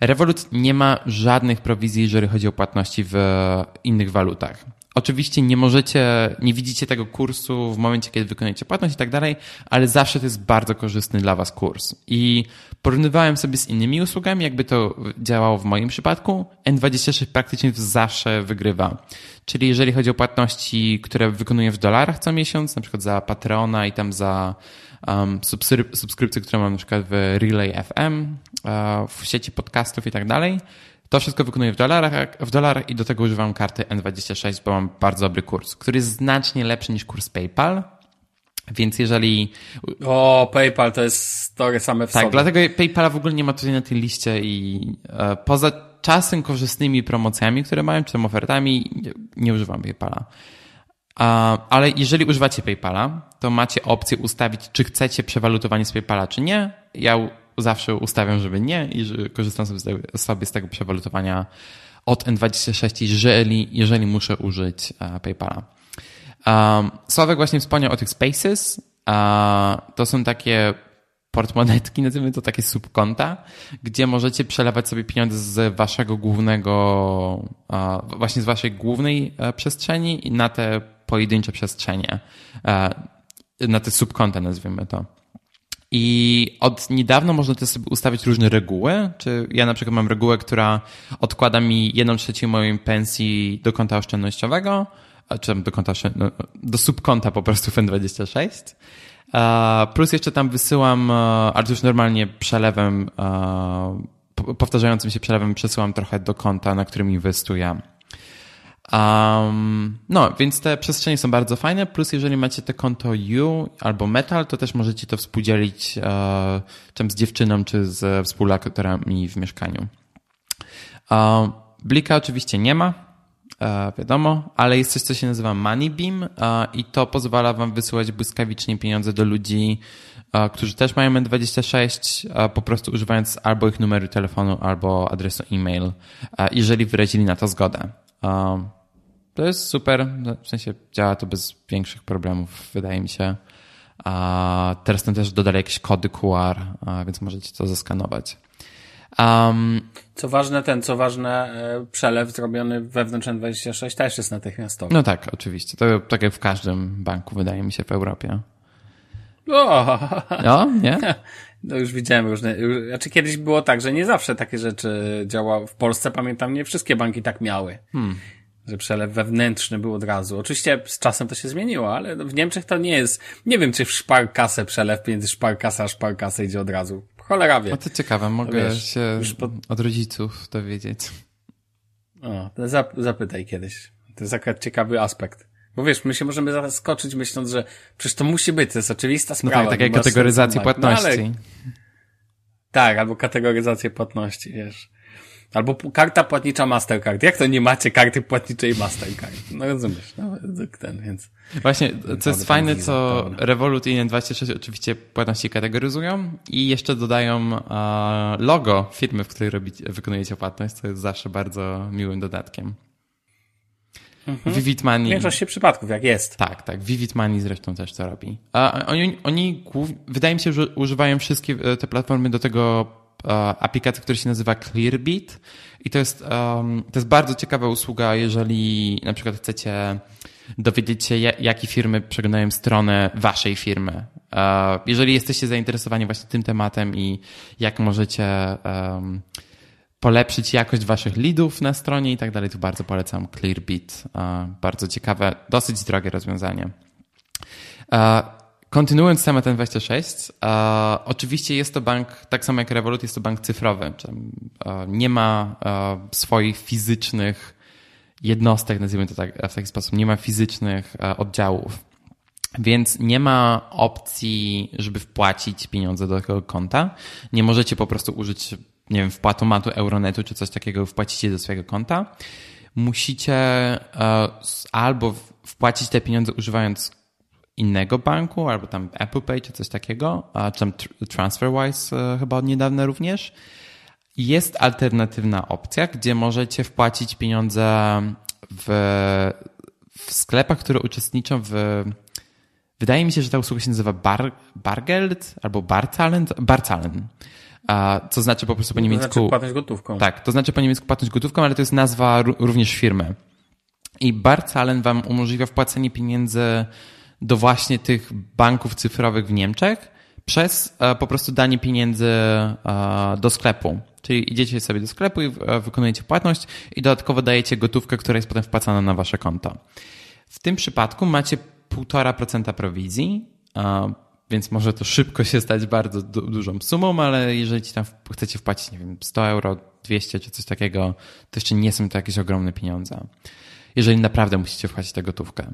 Revolut nie ma żadnych prowizji, jeżeli chodzi o płatności w innych walutach. Oczywiście nie możecie, nie widzicie tego kursu w momencie, kiedy wykonujecie płatność i tak dalej, ale zawsze to jest bardzo korzystny dla Was kurs. I porównywałem sobie z innymi usługami, jakby to działało w moim przypadku. N26 praktycznie zawsze wygrywa. Czyli jeżeli chodzi o płatności, które wykonuję w dolarach co miesiąc, na przykład za Patreona i tam za um, subskrypcje, które mam na przykład w Relay FM, uh, w sieci podcastów i tak dalej, to wszystko wykonuję w dolarach, w dolarach i do tego używam karty N26, bo mam bardzo dobry kurs, który jest znacznie lepszy niż kurs PayPal. Więc jeżeli. O, PayPal to jest story same w tak, sobie. Tak, dlatego PayPala w ogóle nie ma tutaj na tej liście i e, poza czasem korzystnymi promocjami, które mają, czy tam ofertami, nie, nie używam PayPala. A, ale jeżeli używacie PayPala, to macie opcję ustawić, czy chcecie przewalutowanie z PayPala, czy nie. Ja zawsze ustawiam, żeby nie i że korzystam sobie z tego, sobie z tego przewalutowania od N26, jeżeli, jeżeli muszę użyć e, PayPala. Um, Sławek właśnie wspomniał o tych Spaces. Uh, to są takie portmonetki, nazwijmy to takie subkonta, gdzie możecie przelewać sobie pieniądze z waszego głównego, uh, właśnie z waszej głównej uh, przestrzeni na te pojedyncze przestrzenie, na te subkonta nazwijmy to. I od niedawna można też sobie ustawić różne reguły. Czy ja na przykład mam regułę, która odkłada mi jedną trzecią mojej pensji do konta oszczędnościowego, czy tam do konta, no, do subkonta po prostu FEN26. Plus jeszcze tam wysyłam, ale już normalnie przelewem, powtarzającym się przelewem przesyłam trochę do konta, na którym inwestuję. Um, no, więc te przestrzenie są bardzo fajne, plus jeżeli macie te konto U albo Metal, to też możecie to współdzielić e, czym z dziewczyną, czy z współlokatorami w mieszkaniu. E, Blika oczywiście nie ma, e, wiadomo, ale jest coś, co się nazywa MoneyBeam e, i to pozwala wam wysyłać błyskawicznie pieniądze do ludzi, e, którzy też mają N26, e, po prostu używając albo ich numeru telefonu, albo adresu e-mail, jeżeli wyrazili na to zgodę. To jest super, w sensie działa to bez większych problemów, wydaje mi się. Teraz tam też dodali jakieś kody QR, więc możecie to zeskanować. Um, co ważne, ten, co ważne, e, przelew zrobiony wewnątrz N26 też jest natychmiastowy. No tak, oczywiście. To tak jak w każdym banku, wydaje mi się, w Europie. O! No, nie? No już widziałem różne, już, znaczy kiedyś było tak, że nie zawsze takie rzeczy działały. W Polsce pamiętam, nie wszystkie banki tak miały. Hmm. Że przelew wewnętrzny był od razu. Oczywiście z czasem to się zmieniło, ale w Niemczech to nie jest, nie wiem czy w szparkasę przelew między szparkasa a szparkasę idzie od razu. Cholera wie. O to ciekawe, mogę wiesz, się pod... od rodziców dowiedzieć. O, to zap zapytaj kiedyś. To jest akurat ciekawy aspekt. Bo wiesz, my się możemy zaskoczyć myśląc, że przecież to musi być, to jest oczywista sprawa. No tak, tak jak kategoryzacja płatności. No, ale... Tak, albo kategoryzację płatności, wiesz. Albo karta płatnicza Mastercard. Jak to nie macie karty płatniczej Mastercard? No rozumiesz, no, ten, więc... Właśnie, co jest fajne, co Revolut i N26 oczywiście płatności kategoryzują i jeszcze dodają logo firmy, w której robicie, wykonujecie płatność, co jest zawsze bardzo miłym dodatkiem. Mhm. Vivid Money. W większości przypadków, jak jest. Tak, tak. Vivid Money zresztą też to robi. A oni, oni wydaje mi się, że używają wszystkie e, te platformy do tego e, aplikacji, która się nazywa Clearbit i to jest, to jest bardzo ciekawa usługa, jeżeli na przykład chcecie dowiedzieć się, jakie firmy przeglądają stronę waszej firmy. E, jeżeli jesteście zainteresowani właśnie tym tematem i jak możecie polepszyć jakość waszych leadów na stronie i tak dalej, to bardzo polecam Clearbit. Bardzo ciekawe, dosyć drogie rozwiązanie. Kontynuując temat N26, oczywiście jest to bank, tak samo jak Revolut, jest to bank cyfrowy. Nie ma swoich fizycznych jednostek, nazwijmy to tak, w taki sposób, nie ma fizycznych oddziałów. Więc nie ma opcji, żeby wpłacić pieniądze do tego konta. Nie możecie po prostu użyć nie wiem, wpłatomatu Euronetu czy coś takiego wpłacicie do swojego konta, musicie e, albo wpłacić te pieniądze używając innego banku, albo tam Apple Pay czy coś takiego, czy tam TransferWise e, chyba od niedawna również. Jest alternatywna opcja, gdzie możecie wpłacić pieniądze w, w sklepach, które uczestniczą w. Wydaje mi się, że ta usługa się nazywa Bar, Bargeld albo Barzahlen. Barzahlen co znaczy po prostu po niemiecku... To znaczy płatność gotówką. Tak, to znaczy po niemiecku płatność gotówką, ale to jest nazwa również firmy. I Barzahlen wam umożliwia wpłacenie pieniędzy do właśnie tych banków cyfrowych w Niemczech przez e, po prostu danie pieniędzy e, do sklepu. Czyli idziecie sobie do sklepu i e, wykonujecie płatność i dodatkowo dajecie gotówkę, która jest potem wpłacana na wasze konto. W tym przypadku macie 1,5% prowizji, więc może to szybko się stać bardzo du dużą sumą, ale jeżeli tam chcecie wpłacić, nie wiem, 100 euro, 200 czy coś takiego, to jeszcze nie są to jakieś ogromne pieniądze. Jeżeli naprawdę musicie wpłacić tę gotówkę.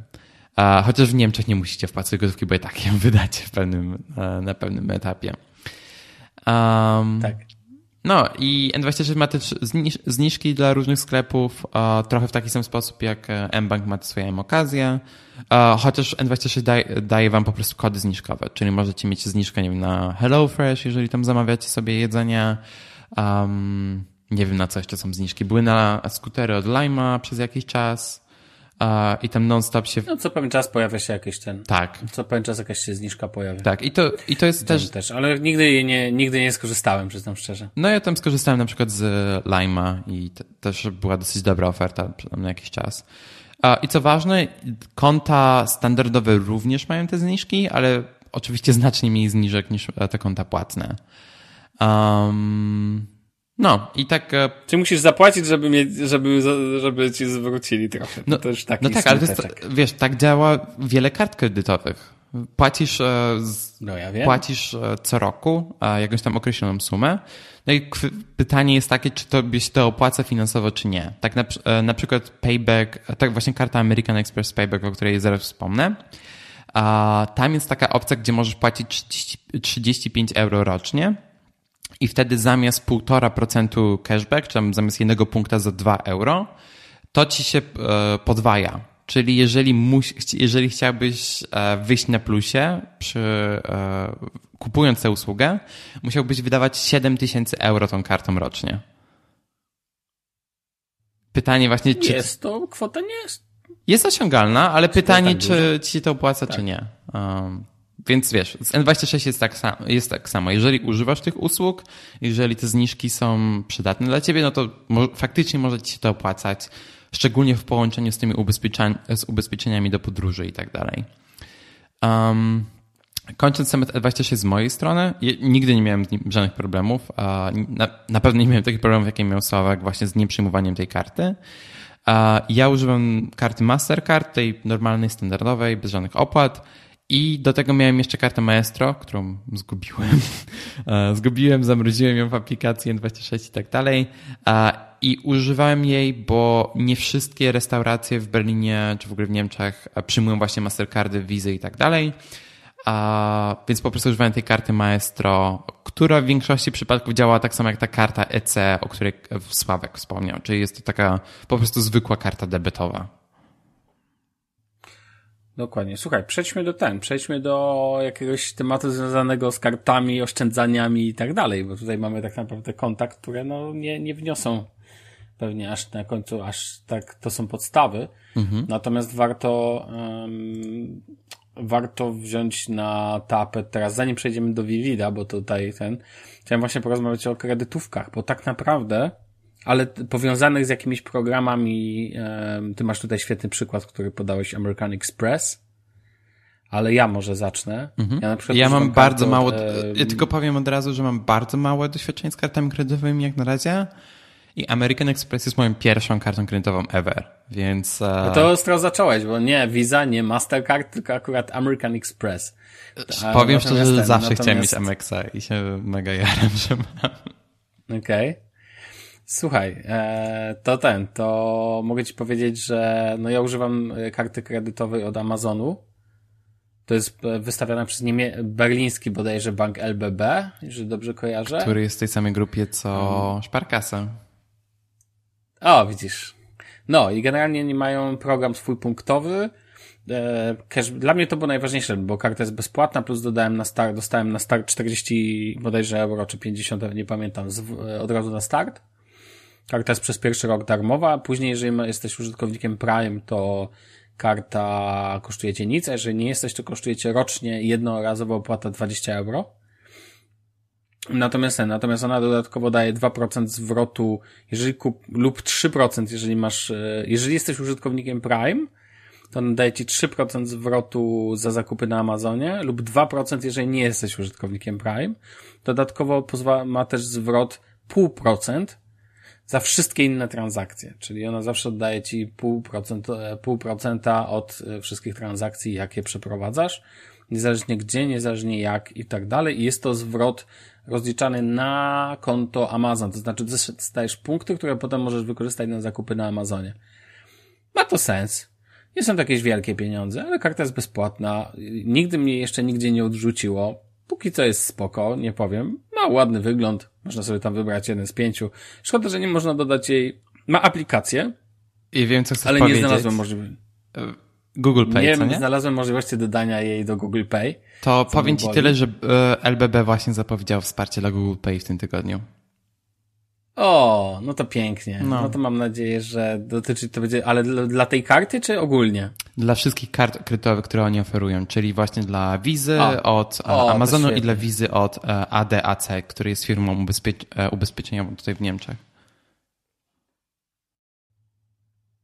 Chociaż w Niemczech nie musicie wpłacić gotówki, bo i tak ją wydacie w pewnym, e, na pewnym etapie. Um, tak. No i N26 ma też zniżki dla różnych sklepów, trochę w taki sam sposób jak e, mBank ma swoje M-okazje, chociaż N26 daje, daje wam po prostu kody zniżkowe, czyli możecie mieć zniżkę nie wiem, na HelloFresh, jeżeli tam zamawiacie sobie jedzenie, um, nie wiem na co jeszcze są zniżki. Były na skutery od Lima przez jakiś czas, i tam non-stop się... No co pewien czas pojawia się jakiś ten... Tak. Co pewien czas jakaś się zniżka pojawia. Tak, i to, i to jest też... też... Ale nigdy nie, nigdy nie skorzystałem, przyznam szczerze. No ja tam skorzystałem na przykład z Lima i też była dosyć dobra oferta na jakiś czas. I co ważne, konta standardowe również mają te zniżki, ale oczywiście znacznie mniej zniżek niż te konta płatne. Um, no i tak. E, Czy musisz zapłacić, żeby, mieć, żeby, żeby ci zwrócili trochę? No, już taki no tak, ale jest, wiesz, tak działa wiele kart kredytowych. Płacisz, e, no ja wiem. płacisz e, co roku jakąś tam określoną sumę. No i pytanie jest takie, czy to byś to opłaca finansowo, czy nie. Tak na, na przykład Payback, tak właśnie karta American Express Payback, o której zaraz wspomnę. A tam jest taka opcja, gdzie możesz płacić 30, 35 euro rocznie i wtedy zamiast 1,5% cashback, czy tam zamiast jednego punkta za 2 euro, to ci się e, podwaja. Czyli jeżeli, muś, jeżeli chciałbyś e, wyjść na plusie przy, e, kupując tę usługę, musiałbyś wydawać 7 tysięcy euro tą kartą rocznie. Pytanie właśnie, czy... Jest to, kwota nie jest... Jest osiągalna, ale pytanie, czy ci się to opłaca, tak. czy nie. Um, więc wiesz, z N26 jest tak, samo, jest tak samo. Jeżeli używasz tych usług, jeżeli te zniżki są przydatne dla ciebie, no to mo faktycznie może ci się to opłacać, szczególnie w połączeniu z tymi ubezpieczeniami, z ubezpieczeniami do podróży i tak dalej. Um, kończąc temat N26 z mojej strony, nigdy nie miałem żadnych problemów. Na, na pewno nie miałem takich problemów, jakie miał Sławek właśnie z nieprzyjmowaniem tej karty. Ja używam karty Mastercard, tej normalnej, standardowej, bez żadnych opłat. I do tego miałem jeszcze kartę Maestro, którą zgubiłem. E, zgubiłem, zamroziłem ją w aplikacji N26 i tak dalej. I używałem jej, bo nie wszystkie restauracje w Berlinie czy w ogóle w Niemczech przyjmują właśnie Mastercardy, Wizy i tak dalej. A, więc po prostu używałem tej karty Maestro, która w większości przypadków działa tak samo jak ta karta EC, o której Sławek wspomniał. Czyli jest to taka po prostu zwykła karta debetowa. Dokładnie. Słuchaj, przejdźmy do ten, przejdźmy do jakiegoś tematu związanego z kartami, oszczędzaniami i tak dalej, bo tutaj mamy tak naprawdę kontakt, które no nie, nie wniosą pewnie aż na końcu, aż tak, to są podstawy. Mhm. Natomiast warto, um, warto wziąć na tapet teraz, zanim przejdziemy do Vivida, bo tutaj ten, chciałem właśnie porozmawiać o kredytówkach, bo tak naprawdę ale powiązanych z jakimiś programami, ty masz tutaj świetny przykład, który podałeś American Express, ale ja może zacznę. Mhm. Ja, na przykład ja mam bardzo mało, ja tylko powiem od razu, że mam bardzo małe doświadczenie z kartami kredytowymi jak na razie i American Express jest moją pierwszą kartą kredytową ever, więc... No to ostro zacząłeś, bo nie Visa, nie Mastercard, tylko akurat American Express. A, powiem szczerze, że zawsze natomiast... chciałem mieć Amexa i się mega jaram, że mam. Okej. Okay. Słuchaj, e, to ten, to mogę ci powiedzieć, że no ja używam e, karty kredytowej od Amazonu. To jest e, wystawiana przez niemie berliński bodajże bank LBB, jeżeli dobrze kojarzę. Który jest w tej samej grupie co hmm. Sparkasa. O, widzisz. No i generalnie nie mają program swój punktowy. Cash, dla mnie to było najważniejsze, bo karta jest bezpłatna, plus dodałem na start, dostałem na start 40 bodajże euro, czy 50, nie pamiętam, od razu na start. Karta jest przez pierwszy rok darmowa, później jeżeli jesteś użytkownikiem Prime, to karta kosztuje cię nic, a jeżeli nie jesteś, to kosztuje cię rocznie jednorazowa opłata 20 euro. Natomiast, natomiast ona dodatkowo daje 2% zwrotu, jeżeli kup, lub 3%, jeżeli masz, e, jeżeli jesteś użytkownikiem Prime, to daje ci 3% zwrotu za zakupy na Amazonie lub 2% jeżeli nie jesteś użytkownikiem Prime. Dodatkowo pozwala, ma też zwrot 0,5% za wszystkie inne transakcje, czyli ona zawsze oddaje ci pół, e, procenta od e, wszystkich transakcji, jakie przeprowadzasz, niezależnie gdzie, niezależnie jak i tak dalej. I jest to zwrot rozliczany na konto Amazon, to znaczy dostajesz punkty, które potem możesz wykorzystać na zakupy na Amazonie. Ma to sens. Nie są to jakieś wielkie pieniądze, ale karta jest bezpłatna. Nigdy mnie jeszcze nigdzie nie odrzuciło. Póki co jest spoko, nie powiem. Ma ładny wygląd. Można sobie tam wybrać jeden z pięciu. Szkoda, że nie można dodać jej. Ma aplikację. I wiem, co chcesz ale powiedzieć. nie znalazłem możliwości. E, Google Pay, nie, co nie? znalazłem możliwości dodania jej do Google Pay. To powiem ci boli. tyle, że e, LBB właśnie zapowiedział wsparcie dla Google Pay w tym tygodniu. O, no to pięknie. No. no. to mam nadzieję, że dotyczy to będzie, ale dla, dla, tej karty czy ogólnie? Dla wszystkich kart kredytowych, które oni oferują, czyli właśnie dla Wizy od o, Amazonu i dla Wizy od e, ADAC, który jest firmą ubezpie e, ubezpieczeniową tutaj w Niemczech.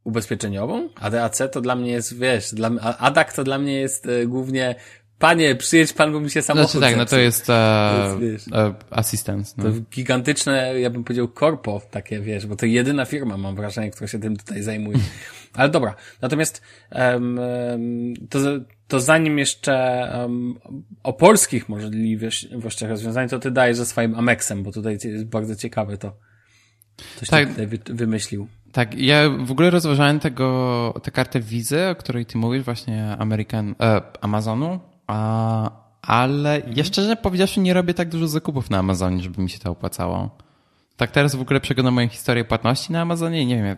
Ubezpieczeniową? ADAC to dla mnie jest, wiesz, dla, ADAC to dla mnie jest e, głównie Panie, przyjedź pan, bo mi się samochód Znaczy tak, no to jest, e, e, asystent. No. To gigantyczne, ja bym powiedział, korpo takie, wiesz, bo to jedyna firma, mam wrażenie, która się tym tutaj zajmuje. Ale dobra, natomiast um, to, to zanim jeszcze um, o polskich możliwościach rozwiązań, to ty dajesz ze swoim Amexem, bo tutaj jest bardzo ciekawe to. Coś tak, tutaj wy, wymyślił. Tak, ja w ogóle rozważałem tego, tę kartę wizy, o której ty mówisz, właśnie American, e, Amazonu, ale mhm. ja szczerze powiedziawszy nie robię tak dużo zakupów na Amazonie, żeby mi się to opłacało. Tak teraz w ogóle przeglądam moją historię płatności na Amazonie nie wiem, ja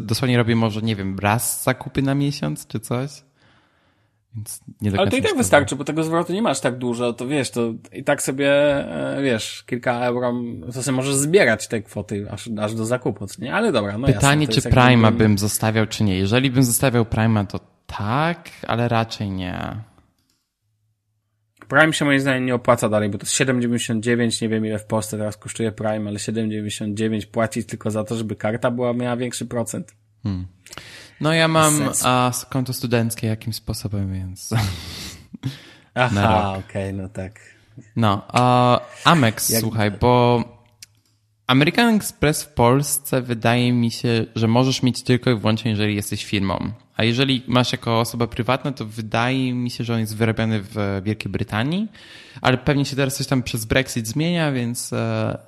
dosłownie robię może, nie wiem, raz zakupy na miesiąc czy coś. Więc nie Ale to i tak wystarczy, bo tego zwrotu nie masz tak dużo, to wiesz, to i tak sobie, e, wiesz, kilka euro, to sobie możesz zbierać te kwoty aż, aż do zakupu, nie? Ale dobra, no Pytanie, jasne, czy Prima bym zostawiał, czy nie. Jeżeli bym zostawiał Prima, to tak, ale raczej nie. Prime się moim zdaniem nie opłaca dalej, bo to jest 7,99, nie wiem ile w Polsce teraz kosztuje Prime, ale 7,99 płacić tylko za to, żeby karta była miała większy procent. Hmm. No ja mam a, konto studenckie jakimś sposobem, więc... Aha, okej, okay, no tak. No, a Amex, Jak... słuchaj, bo American Express w Polsce wydaje mi się, że możesz mieć tylko i wyłącznie, jeżeli jesteś firmą. A jeżeli masz jako osoba prywatna, to wydaje mi się, że on jest wyrabiany w Wielkiej Brytanii, ale pewnie się teraz coś tam przez Brexit zmienia, więc e,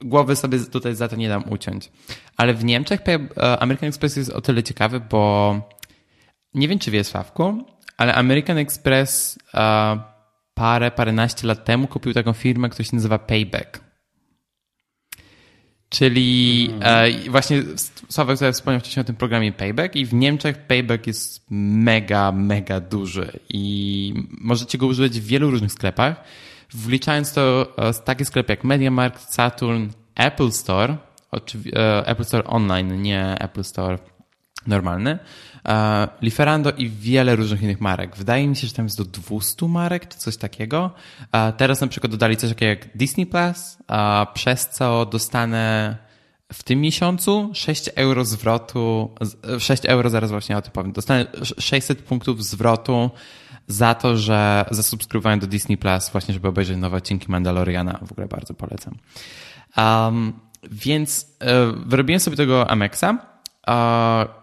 głowy sobie tutaj za to nie dam uciąć. Ale w Niemczech e, American Express jest o tyle ciekawy, bo nie wiem, czy wiesz, Sławku, ale American Express e, parę, paręnaście lat temu kupił taką firmę, która się nazywa Payback. Czyli e, właśnie Sławek tutaj wspomniał wcześniej o tym programie Payback i w Niemczech Payback jest mega, mega duży. I możecie go używać w wielu różnych sklepach, wliczając to e, takie sklepy jak MediaMarkt, Saturn, Apple Store, e, Apple Store Online, nie Apple Store normalny, Liferando i wiele różnych innych marek. Wydaje mi się, że tam jest do 200 marek, czy coś takiego. E, teraz na przykład dodali coś takiego jak Disney Plus, przez co dostanę w tym miesiącu 6 euro zwrotu, 6 euro, zaraz właśnie o tym powiem, dostanę 600 punktów zwrotu za to, że zasubskrybowałem do Disney Plus właśnie, żeby obejrzeć nowe odcinki Mandaloriana. W ogóle bardzo polecam. Um, więc e, wyrobiłem sobie tego Amexa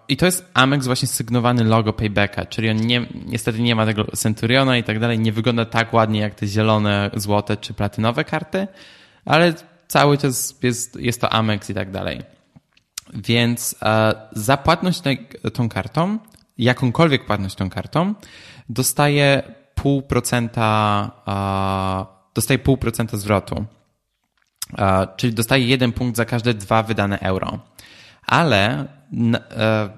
i to jest Amex właśnie sygnowany logo Paybacka, czyli on nie, niestety nie ma tego Centuriona i tak dalej, nie wygląda tak ładnie jak te zielone, złote czy platynowe karty, ale cały czas jest, jest to Amex i tak dalej. Więc e, za płatność tą kartą, jakąkolwiek płatność tą kartą, dostaje pół procenta, dostaje pół procenta zwrotu. Czyli dostaje jeden punkt za każde dwa wydane euro. Ale E,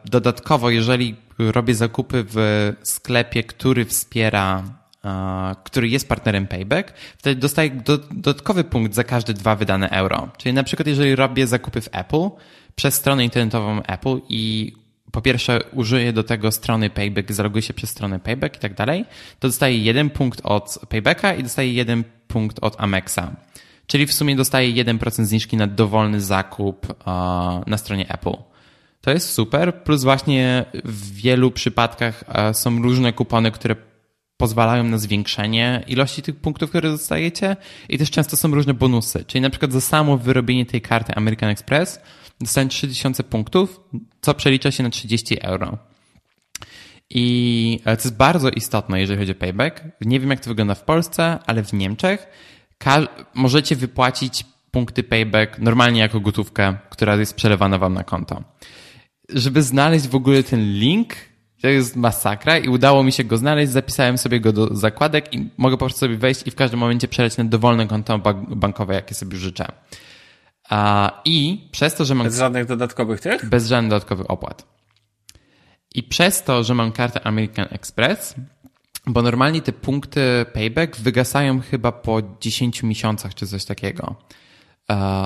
dodatkowo, jeżeli robię zakupy w sklepie, który wspiera, e, który jest partnerem Payback, wtedy dostaję dodatkowy punkt za każde dwa wydane euro. Czyli na przykład, jeżeli robię zakupy w Apple przez stronę internetową Apple i po pierwsze użyję do tego strony Payback, zaloguję się przez stronę Payback i tak dalej, to dostaję jeden punkt od Paybacka i dostaję jeden punkt od Amexa. Czyli w sumie dostaję 1% zniżki na dowolny zakup e, na stronie Apple. To jest super, plus właśnie w wielu przypadkach e, są różne kupony, które pozwalają na zwiększenie ilości tych punktów, które dostajecie i też często są różne bonusy. Czyli na przykład za samo wyrobienie tej karty American Express dostaję 3000 punktów, co przelicza się na 30 euro. I e, to jest bardzo istotne, jeżeli chodzi o payback. Nie wiem, jak to wygląda w Polsce, ale w Niemczech możecie wypłacić punkty payback normalnie jako gotówkę, która jest przelewana wam na konto żeby znaleźć w ogóle ten link, to jest masakra i udało mi się go znaleźć, zapisałem sobie go do zakładek i mogę po prostu sobie wejść i w każdym momencie przeleć na dowolne konto bankowe, jakie sobie życzę. I przez to, że mam... Bez żadnych dodatkowych tych? Bez żadnych dodatkowych opłat. I przez to, że mam kartę American Express, bo normalnie te punkty payback wygasają chyba po 10 miesiącach czy coś takiego.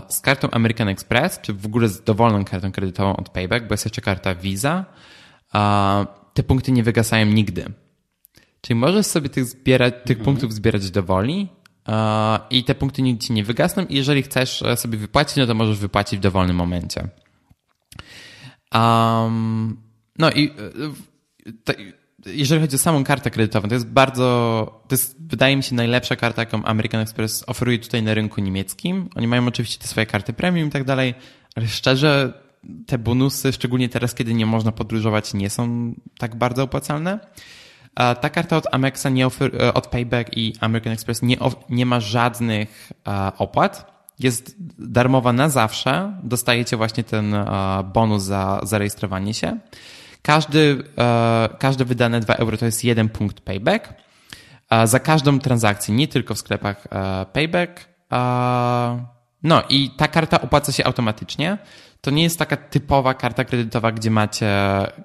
Z kartą American Express, czy w ogóle z dowolną kartą kredytową od Payback, bo jest jeszcze karta Visa, te punkty nie wygasają nigdy. Czyli możesz sobie tych, zbierać, tych mhm. punktów zbierać do woli i te punkty nigdy ci nie wygasną i jeżeli chcesz e, sobie wypłacić, no to możesz wypłacić w dowolnym momencie. Um, no i e, jeżeli chodzi o samą kartę kredytową, to jest bardzo, to jest wydaje mi się najlepsza karta, jaką American Express oferuje tutaj na rynku niemieckim. Oni mają oczywiście te swoje karty premium i tak dalej, ale szczerze te bonusy, szczególnie teraz, kiedy nie można podróżować, nie są tak bardzo opłacalne. Ta karta od Amexa, nie ofer- e, od Payback i American Express nie, nie ma żadnych opłat. Jest darmowa na zawsze. Dostajecie właśnie ten bonus za zarejestrowanie się. Każdy, każde wydane 2 euro to jest jeden punkt payback. Za każdą transakcję, nie tylko w sklepach payback. No i ta karta opłaca się automatycznie to nie jest taka typowa karta kredytowa, gdzie macie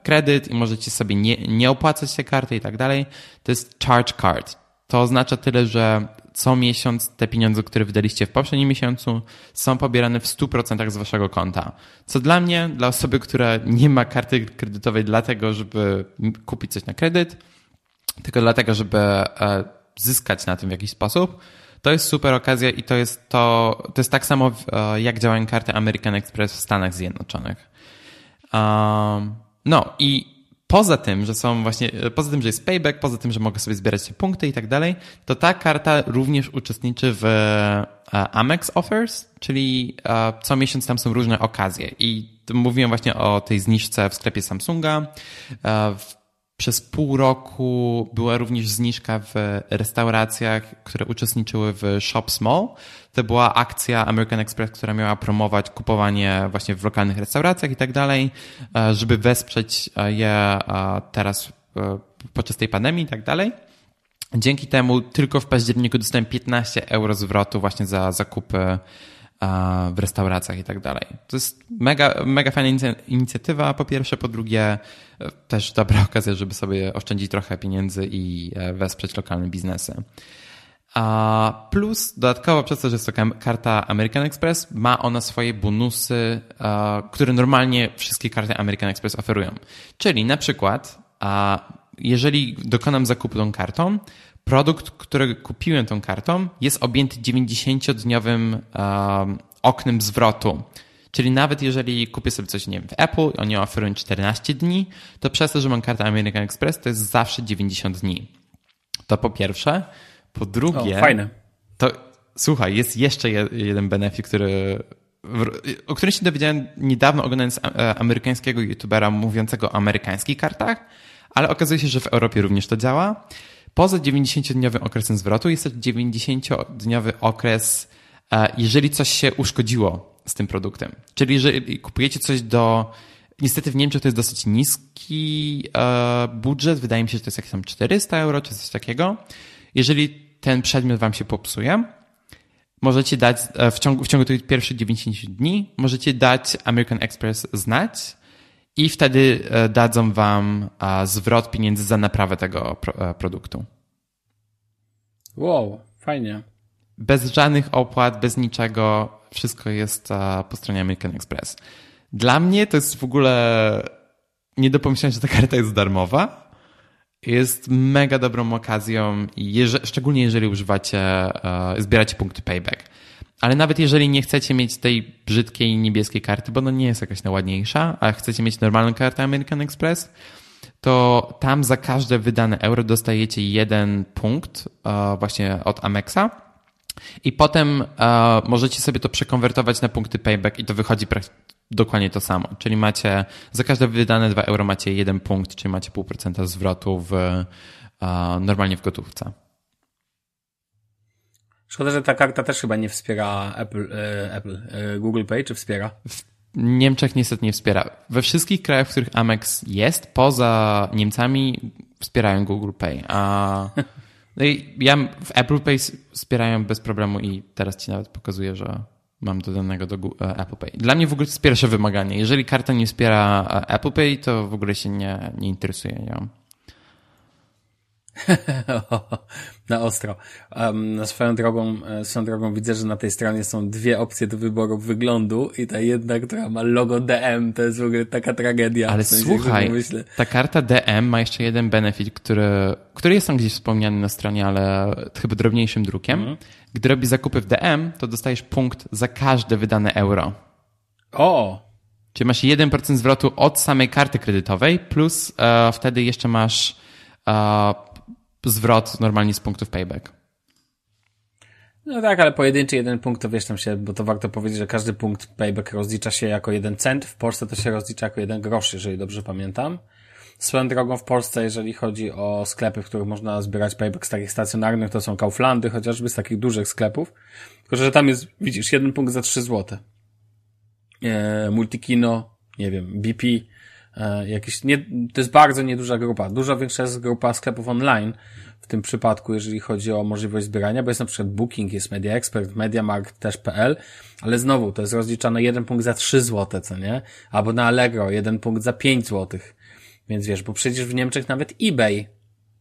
kredyt i możecie sobie nie, nie opłacać tej karty i tak dalej. To jest charge card. To oznacza tyle, że co miesiąc te pieniądze, które wydaliście w poprzednim miesiącu, są pobierane w 100% z waszego konta. Co dla mnie, dla osoby, która nie ma karty kredytowej dlatego, żeby kupić coś na kredyt, tylko dlatego, żeby e, zyskać na tym w jakiś sposób, to jest super okazja i to jest to, to jest tak samo e, jak działają karty American Express w Stanach Zjednoczonych. No i poza tym, że są właśnie, e, poza tym, że jest payback, poza tym, że mogę sobie zbierać punkty i tak dalej, to ta karta również uczestniczy w e, Amex Offers, czyli co miesiąc tam są różne okazje i mówiłem właśnie o tej zniżce w sklepie Samsunga. W przez pół roku była również zniżka w restauracjach, które uczestniczyły w Shop Small. To była akcja American Express, która miała promować kupowanie właśnie w lokalnych restauracjach i tak dalej, e, żeby wesprzeć e, je e, teraz podczas tej pandemii i tak dalej. Dzięki temu tylko w październiku dostałem 15 euro zwrotu właśnie za zakupy w restauracjach i tak dalej. To jest mega, mega fajna inicjatywa, po pierwsze, po drugie e, też dobra okazja, żeby sobie oszczędzić trochę pieniędzy i e, wesprzeć lokalne biznesy. Plus dodatkowo przez to, że jest to karta American Express, ma ona swoje bonusy, które normalnie wszystkie karty American Express oferują. Czyli na przykład, jeżeli dokonam zakupu tą kartą, produkt, który kupiłem tą kartą, jest objęty 90-dniowym um, oknem zwrotu. Czyli nawet jeżeli kupię sobie coś, nie wiem, w Apple, oni oferują 14 dni, to przez to, że mam kartę American Express, to jest zawsze 90 dni. To po pierwsze. Po drugie... O, fajne. To, słuchaj, jest jeszcze jeden benefit, który, o którym się dowiedziałem niedawno oglądając e, amerykańskiego youtubera mówiącego o amerykańskich kartach, ale okazuje się, że w Europie również to działa. Poza 90-dniowym okresem zwrotu jest też 90-dniowy okres, e, jeżeli coś się uszkodziło z tym produktem. Czyli jeżeli kupujecie coś do. Niestety w Niemczech to jest dosyć niski e, budżet, wydaje mi się, że to jest jakieś tam 400 euro czy coś takiego. Jeżeli ten przedmiot wam się popsuje, możecie dać e, w ciągu, w ciągu tych pierwszych 90 dni, możecie dać American Express znać i wtedy e, dadzą wam zwrot pieniędzy za naprawę tego e, produktu. Wow, fajnie. Bez żadnych opłat, bez niczego, wszystko jest po stronie American Express. Dla mnie to jest w ogóle nie do pomyślenia, że ta karta jest darmowa. Jest mega dobrą okazją, szczególnie jeżeli używacie, e, zbieracie punkty payback. Ale nawet jeżeli nie chcecie mieć tej brzydkiej niebieskiej karty, bo ona nie jest jakaś najładniejsza, a chcecie mieć normalną kartę American Express, to tam za każde wydane euro dostajecie jeden punkt e, właśnie od Amexa. I potem e, możecie sobie to przekonwertować na punkty payback i to wychodzi dokładnie to samo. Czyli macie za każde wydane 2 euro macie jeden punkt, czyli macie pół procenta zwrotu w, e, normalnie w gotówce. Szkoda, że ta karta też chyba nie wspiera Apple, e, Apple e, Google Pay, czy wspiera? W Niemczech niestety nie wspiera. We wszystkich krajach, w których Amex jest, poza Niemcami, wspierają Google Pay. A no i ja w Apple Pay wspierają bez problemu i teraz ci nawet pokazuję, że mam dodanego do e, Apple Pay. Dla mnie w ogóle to jest pierwsze wymaganie. Jeżeli karta nie wspiera Apple Pay, to w ogóle się nie, nie interesuje nią. na ostro. Um, swoją drogą, e, swoją drogą widzę, że na tej stronie są dwie opcje do wyboru wyglądu i ta jedna, która ma logo DM, to jest w ogóle taka tragedia. Ale w sensie, słuchaj, ta karta DM ma jeszcze jeden benefit, który, który jest tam gdzieś wspomniany na stronie, ale chyba drobniejszym drukiem. Mhm. Gdy robisz zakupy w DM, to dostajesz punkt za każde wydane euro. O! Czyli masz 1% zwrotu od samej karty kredytowej, plus uh, wtedy jeszcze masz uh, zwrot normalnie z punktów payback. No tak, ale pojedynczy jeden punkt to wiesz tam się, bo to warto powiedzieć, że każdy punkt payback rozlicza się jako jeden cent. W Polsce to się rozlicza jako jeden grosz, jeżeli dobrze pamiętam. Swoją drogą w Polsce, jeżeli chodzi o sklepy, w których można zbierać payback z takich stacjonarnych, to są Kauflandy, chociażby z takich dużych sklepów. Tylko, że tam jest, widzisz, jeden punkt za 3 złote. E, Multikino, nie wiem, BP, jakieś, nie, to jest bardzo nieduża grupa. Dużo większa jest grupa sklepów online w tym przypadku, jeżeli chodzi o możliwość zbierania, bo jest na przykład Booking, jest Media Expert, MediaMarkt też.pl, ale znowu to jest rozliczane jeden punkt za 3 złote, co nie? Albo na Allegro jeden punkt za 5 złotych. Więc wiesz, bo przecież w Niemczech nawet eBay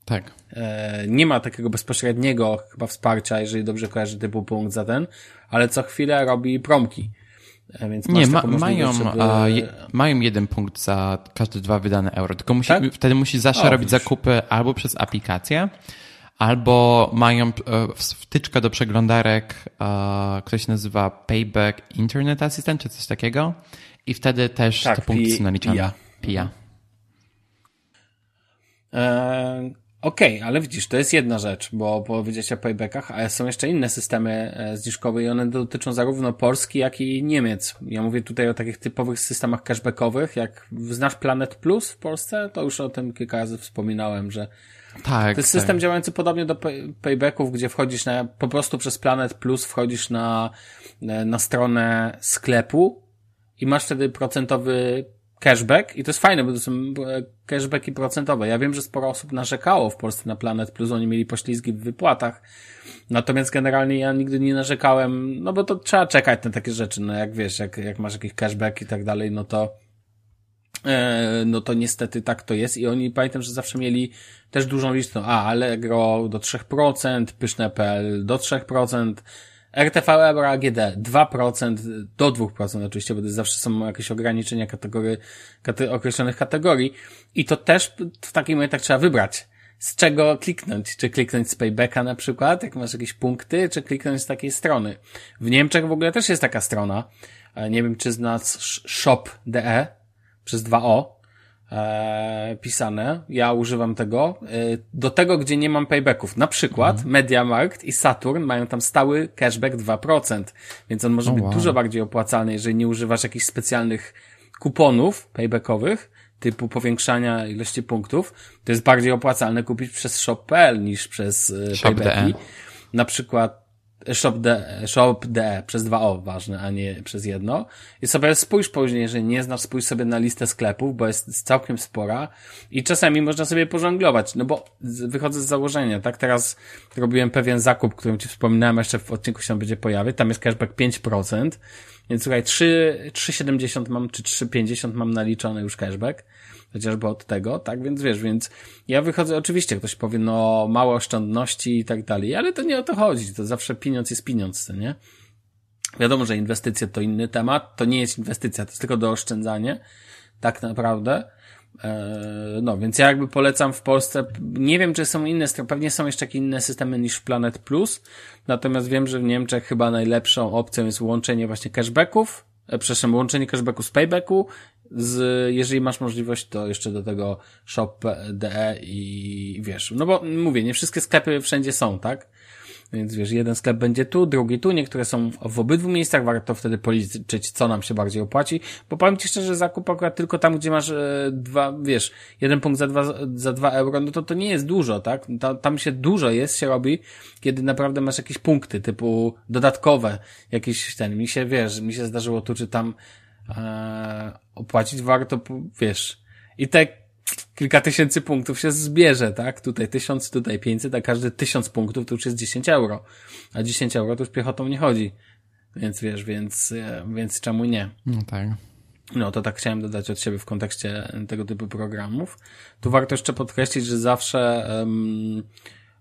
tak. E, nie ma takiego bezpośredniego chyba wsparcia, jeżeli dobrze kojarzy typu punkt za ten, ale co chwilę robi promki. E, więc nie, ma, mają, żeby... a, je, mają jeden punkt za każde dwa wydane euro, tylko musi, tak? wtedy musi zawsze o, robić wiesz. zakupy albo przez aplikację, albo mają e, wtyczkę do przeglądarek, ktoś nazywa Payback Internet Assistant, czy coś takiego i wtedy też tak, te punkty są naliczane. PIA. PIA. E, Okej, okay, ale widzisz, to jest jedna rzecz, bo powiedzieć o paybackach, a są jeszcze inne systemy e, zniżkowe i one dotyczą zarówno Polski, jak i Niemiec. Ja mówię tutaj o takich typowych systemach cashbackowych, jak znasz Planet Plus w Polsce, to już o tym kilka razy wspominałem, że tak, to jest system tak. działający podobnie do pay paybacków, gdzie wchodzisz na, po prostu przez Planet Plus wchodzisz na, na stronę sklepu i masz wtedy procentowy cashback i to jest fajne, bo to są e, cashbacki procentowe. Ja wiem, że sporo osób narzekało w Polsce na Planet Plus, oni mieli poślizgi w wypłatach. Natomiast generalnie ja nigdy nie narzekałem, no bo to trzeba czekać na takie rzeczy, no jak wiesz, jak, jak masz jakiś cashback i tak dalej, no to e, no to niestety tak to jest i oni pamiętam, że zawsze mieli też dużą listę, a Allegro do 3%, Pyszne.pl do 3%, RTV Euro AGD 2% do 2% oczywiście, bo zawsze są jakieś ograniczenia kategorii, kate, określonych kategorii i to też w takim momentach trzeba wybrać z czego kliknąć. Czy kliknąć z paybacka na przykład, jak masz jakieś punkty, czy kliknąć z takiej strony. W Niemczech w ogóle też jest taka strona, nie wiem czy znasz shop.de przez 2o, e, pisane. Ja używam tego. E, do tego, gdzie nie mam paybacków. Na przykład mhm. MediaMarkt i Saturn mają tam stały cashback 2%, więc on może oh, być wow. dużo bardziej opłacalny, jeżeli nie używasz jakichś specjalnych kuponów paybackowych, typu powiększania ilości punktów. To jest bardziej opłacalne kupić przez shop.pl niż przez e, Shop paybacki. Na przykład shop.de, shop.de przez dwa O ważne, a nie przez jedno. I sobie spójrz później, jeżeli nie znasz, spójrz sobie na listę sklepów, bo jest całkiem spora i czasami można sobie pożonglować, no bo wychodzę z założenia, tak? Teraz robiłem pewien zakup, którym ci wspominałem, jeszcze w odcinku się będzie pojawić, tam jest cashback 5%, więc słuchaj, 3,70 mam, czy 3,50 mam naliczony już cashback chociażby od tego, tak? Więc wiesz, więc ja wychodzę, oczywiście ktoś powie, no małe oszczędności i tak dalej, ale to nie o to chodzi, to zawsze pieniądz jest pieniądz, nie? Wiadomo, że inwestycje to inny temat, to nie jest inwestycja, to jest tylko dooszczędzanie, tak naprawdę. E, no, więc ja jakby polecam w Polsce, nie wiem, czy są inne, pewnie są jeszcze jakieś inne systemy niż Planet Plus, natomiast wiem, że w Niemczech chyba najlepszą opcją jest łączenie właśnie cashbacków, e, przepraszam, łączenie cashbacku z paybacku z, jeżeli masz możliwość, to jeszcze do tego shop.de i wiesz, no bo mówię, nie wszystkie sklepy wszędzie są, tak? Więc wiesz, jeden sklep będzie tu, drugi tu, niektóre są w obydwu miejscach, warto wtedy policzyć, co nam się bardziej opłaci, bo powiem Ci szczerze, zakup akurat tylko tam, gdzie masz e, dwa, wiesz, jeden punkt za dwa, za dwa euro, no to to nie jest dużo, tak? Ta, tam się dużo jest, się robi, kiedy naprawdę masz jakieś punkty, typu dodatkowe, jakieś ten, mi się, wiesz, mi się zdarzyło tu, czy tam e, opłacić warto, wiesz, i te kilka tysięcy punktów się zbierze, tak? Tutaj tysiąc, tutaj pięćset, a każdy tysiąc punktów to już jest 10 euro. A 10 euro to już piechotą nie chodzi. Więc wiesz, więc, e, więc czemu nie? No tak. No to tak chciałem dodać od siebie w kontekście tego typu programów. Tu warto jeszcze podkreślić, że zawsze um,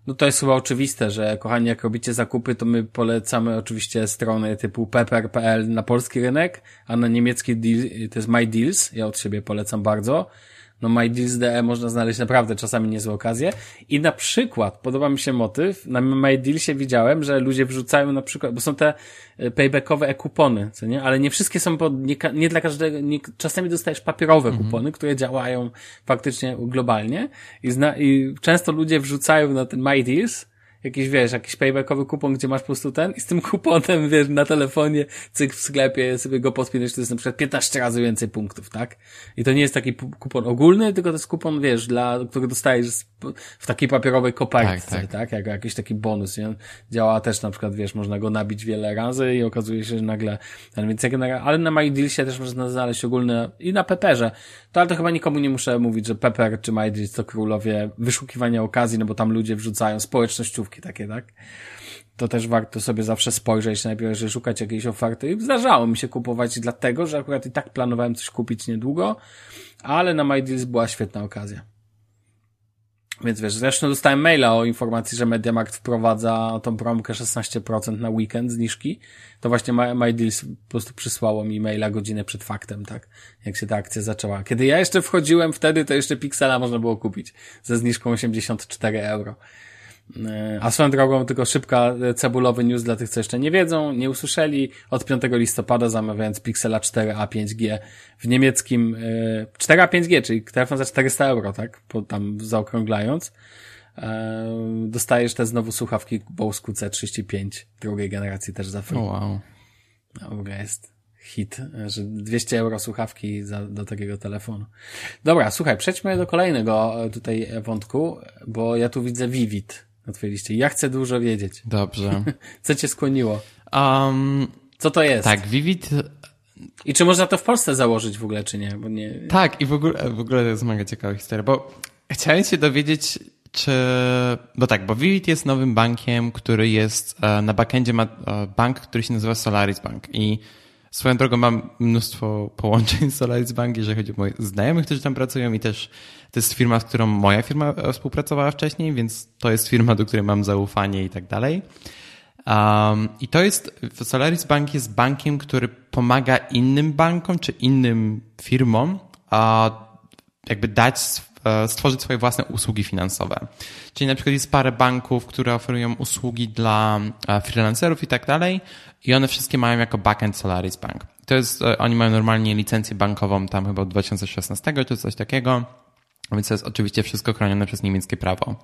No to jest chyba oczywiste, że kochani, jak robicie zakupy, to my polecamy oczywiście strony typu pepper.pl na polski rynek, a na niemiecki deal, to jest My Deals. Ja od siebie polecam bardzo no MyDeals.de można znaleźć naprawdę czasami niezłe okazje. I na przykład podoba mi się motyw, na MyDealsie widziałem, że ludzie wrzucają na przykład, bo są te e, paybackowe e-kupony, co nie? Ale nie wszystkie są pod, nie, nie dla każdego, nie, czasami dostajesz papierowe mhm. kupony, które działają faktycznie globalnie i, zna, i często ludzie wrzucają na ten MyDeals jakiś, wiesz, jakiś paybackowy kupon, gdzie masz po prostu ten i z tym kuponem, wiesz, na telefonie, cyk w sklepie sobie go podpinasz, to jest na przykład 15 razy więcej punktów, tak? I to nie jest taki kupon ogólny, tylko to jest kupon, wiesz, dla, który dostajesz w takiej papierowej kopertce, tak, tak. tak? Jak jakiś taki bonus, nie? Działa też na przykład, wiesz, można go nabić wiele razy i okazuje się, że nagle, ale więc ale na MyDealsie też można znaleźć ogólne i na Pepperze. To ale to chyba nikomu nie muszę mówić, że Pepper czy MyDeals to królowie wyszukiwania okazji, no bo tam ludzie wrzucają społecznościówki takie, tak? To też warto sobie zawsze spojrzeć najpierw, że szukać jakiejś oferty. I zdarzało mi się kupować dlatego, że akurat i tak planowałem coś kupić niedługo, ale na MyDeals była świetna okazja. Więc wiesz, zresztą dostałem maila o informacji, że MediaMarkt wprowadza tą promkę 16% na weekend zniżki. To właśnie MyDeals po prostu przysłało mi maila godzinę przed faktem, tak? Jak się ta akcja zaczęła. Kiedy ja jeszcze wchodziłem wtedy, to jeszcze Pixela można było kupić ze zniżką 84 euro. E, a swoją drogą, tylko szybka e, cebulowy news dla tych, co jeszcze nie wiedzą, nie usłyszeli. Od 5 listopada zamawiając Pixela 4a 5G w niemieckim 4a e, 5G, czyli telefon za 400 euro, tak? Po, tam zaokrąglając. Dostajesz te znowu słuchawki Bose C35 drugiej generacji też za free. Oh, wow. No, w ogóle jest hit, że 200 euro słuchawki za, do takiego telefonu. Dobra, słuchaj, przejdźmy do kolejnego tutaj wątku, bo ja tu widzę Vivid na twojej liście. Ja chcę dużo wiedzieć. Dobrze. Co cię skłoniło? Um, Co to jest? Tak, Vivid... I czy można to w Polsce założyć w ogóle, czy nie? Bo nie... Tak, i w ogóle, w ogóle to jest mega ciekawa historia, bo chciałem się dowiedzieć, czy... Bo tak, bo Vivid jest nowym bankiem, który jest e, na backendzie ma e, bank, który się nazywa Solaris Bank i Swoją drogą mam mnóstwo połączeń z Solaris Bank, jeżeli chodzi o moich znajomych, którzy tam pracują i też to jest firma, z którą moja firma e, współpracowała wcześniej, więc to jest firma, do której mam zaufanie i tak dalej. Um, I to jest, Solaris Bank jest bankiem, który pomaga innym bankom czy innym firmom a jakby dać, e, stworzyć swoje własne usługi finansowe. Czyli na przykład jest parę banków, które oferują usługi dla e, freelancerów i tak dalej i one wszystkie mają jako backend Solaris Bank. To jest, oni mają normalnie licencję bankową tam chyba od 2016 czy coś takiego więc to jest oczywiście wszystko chronione przez niemieckie prawo,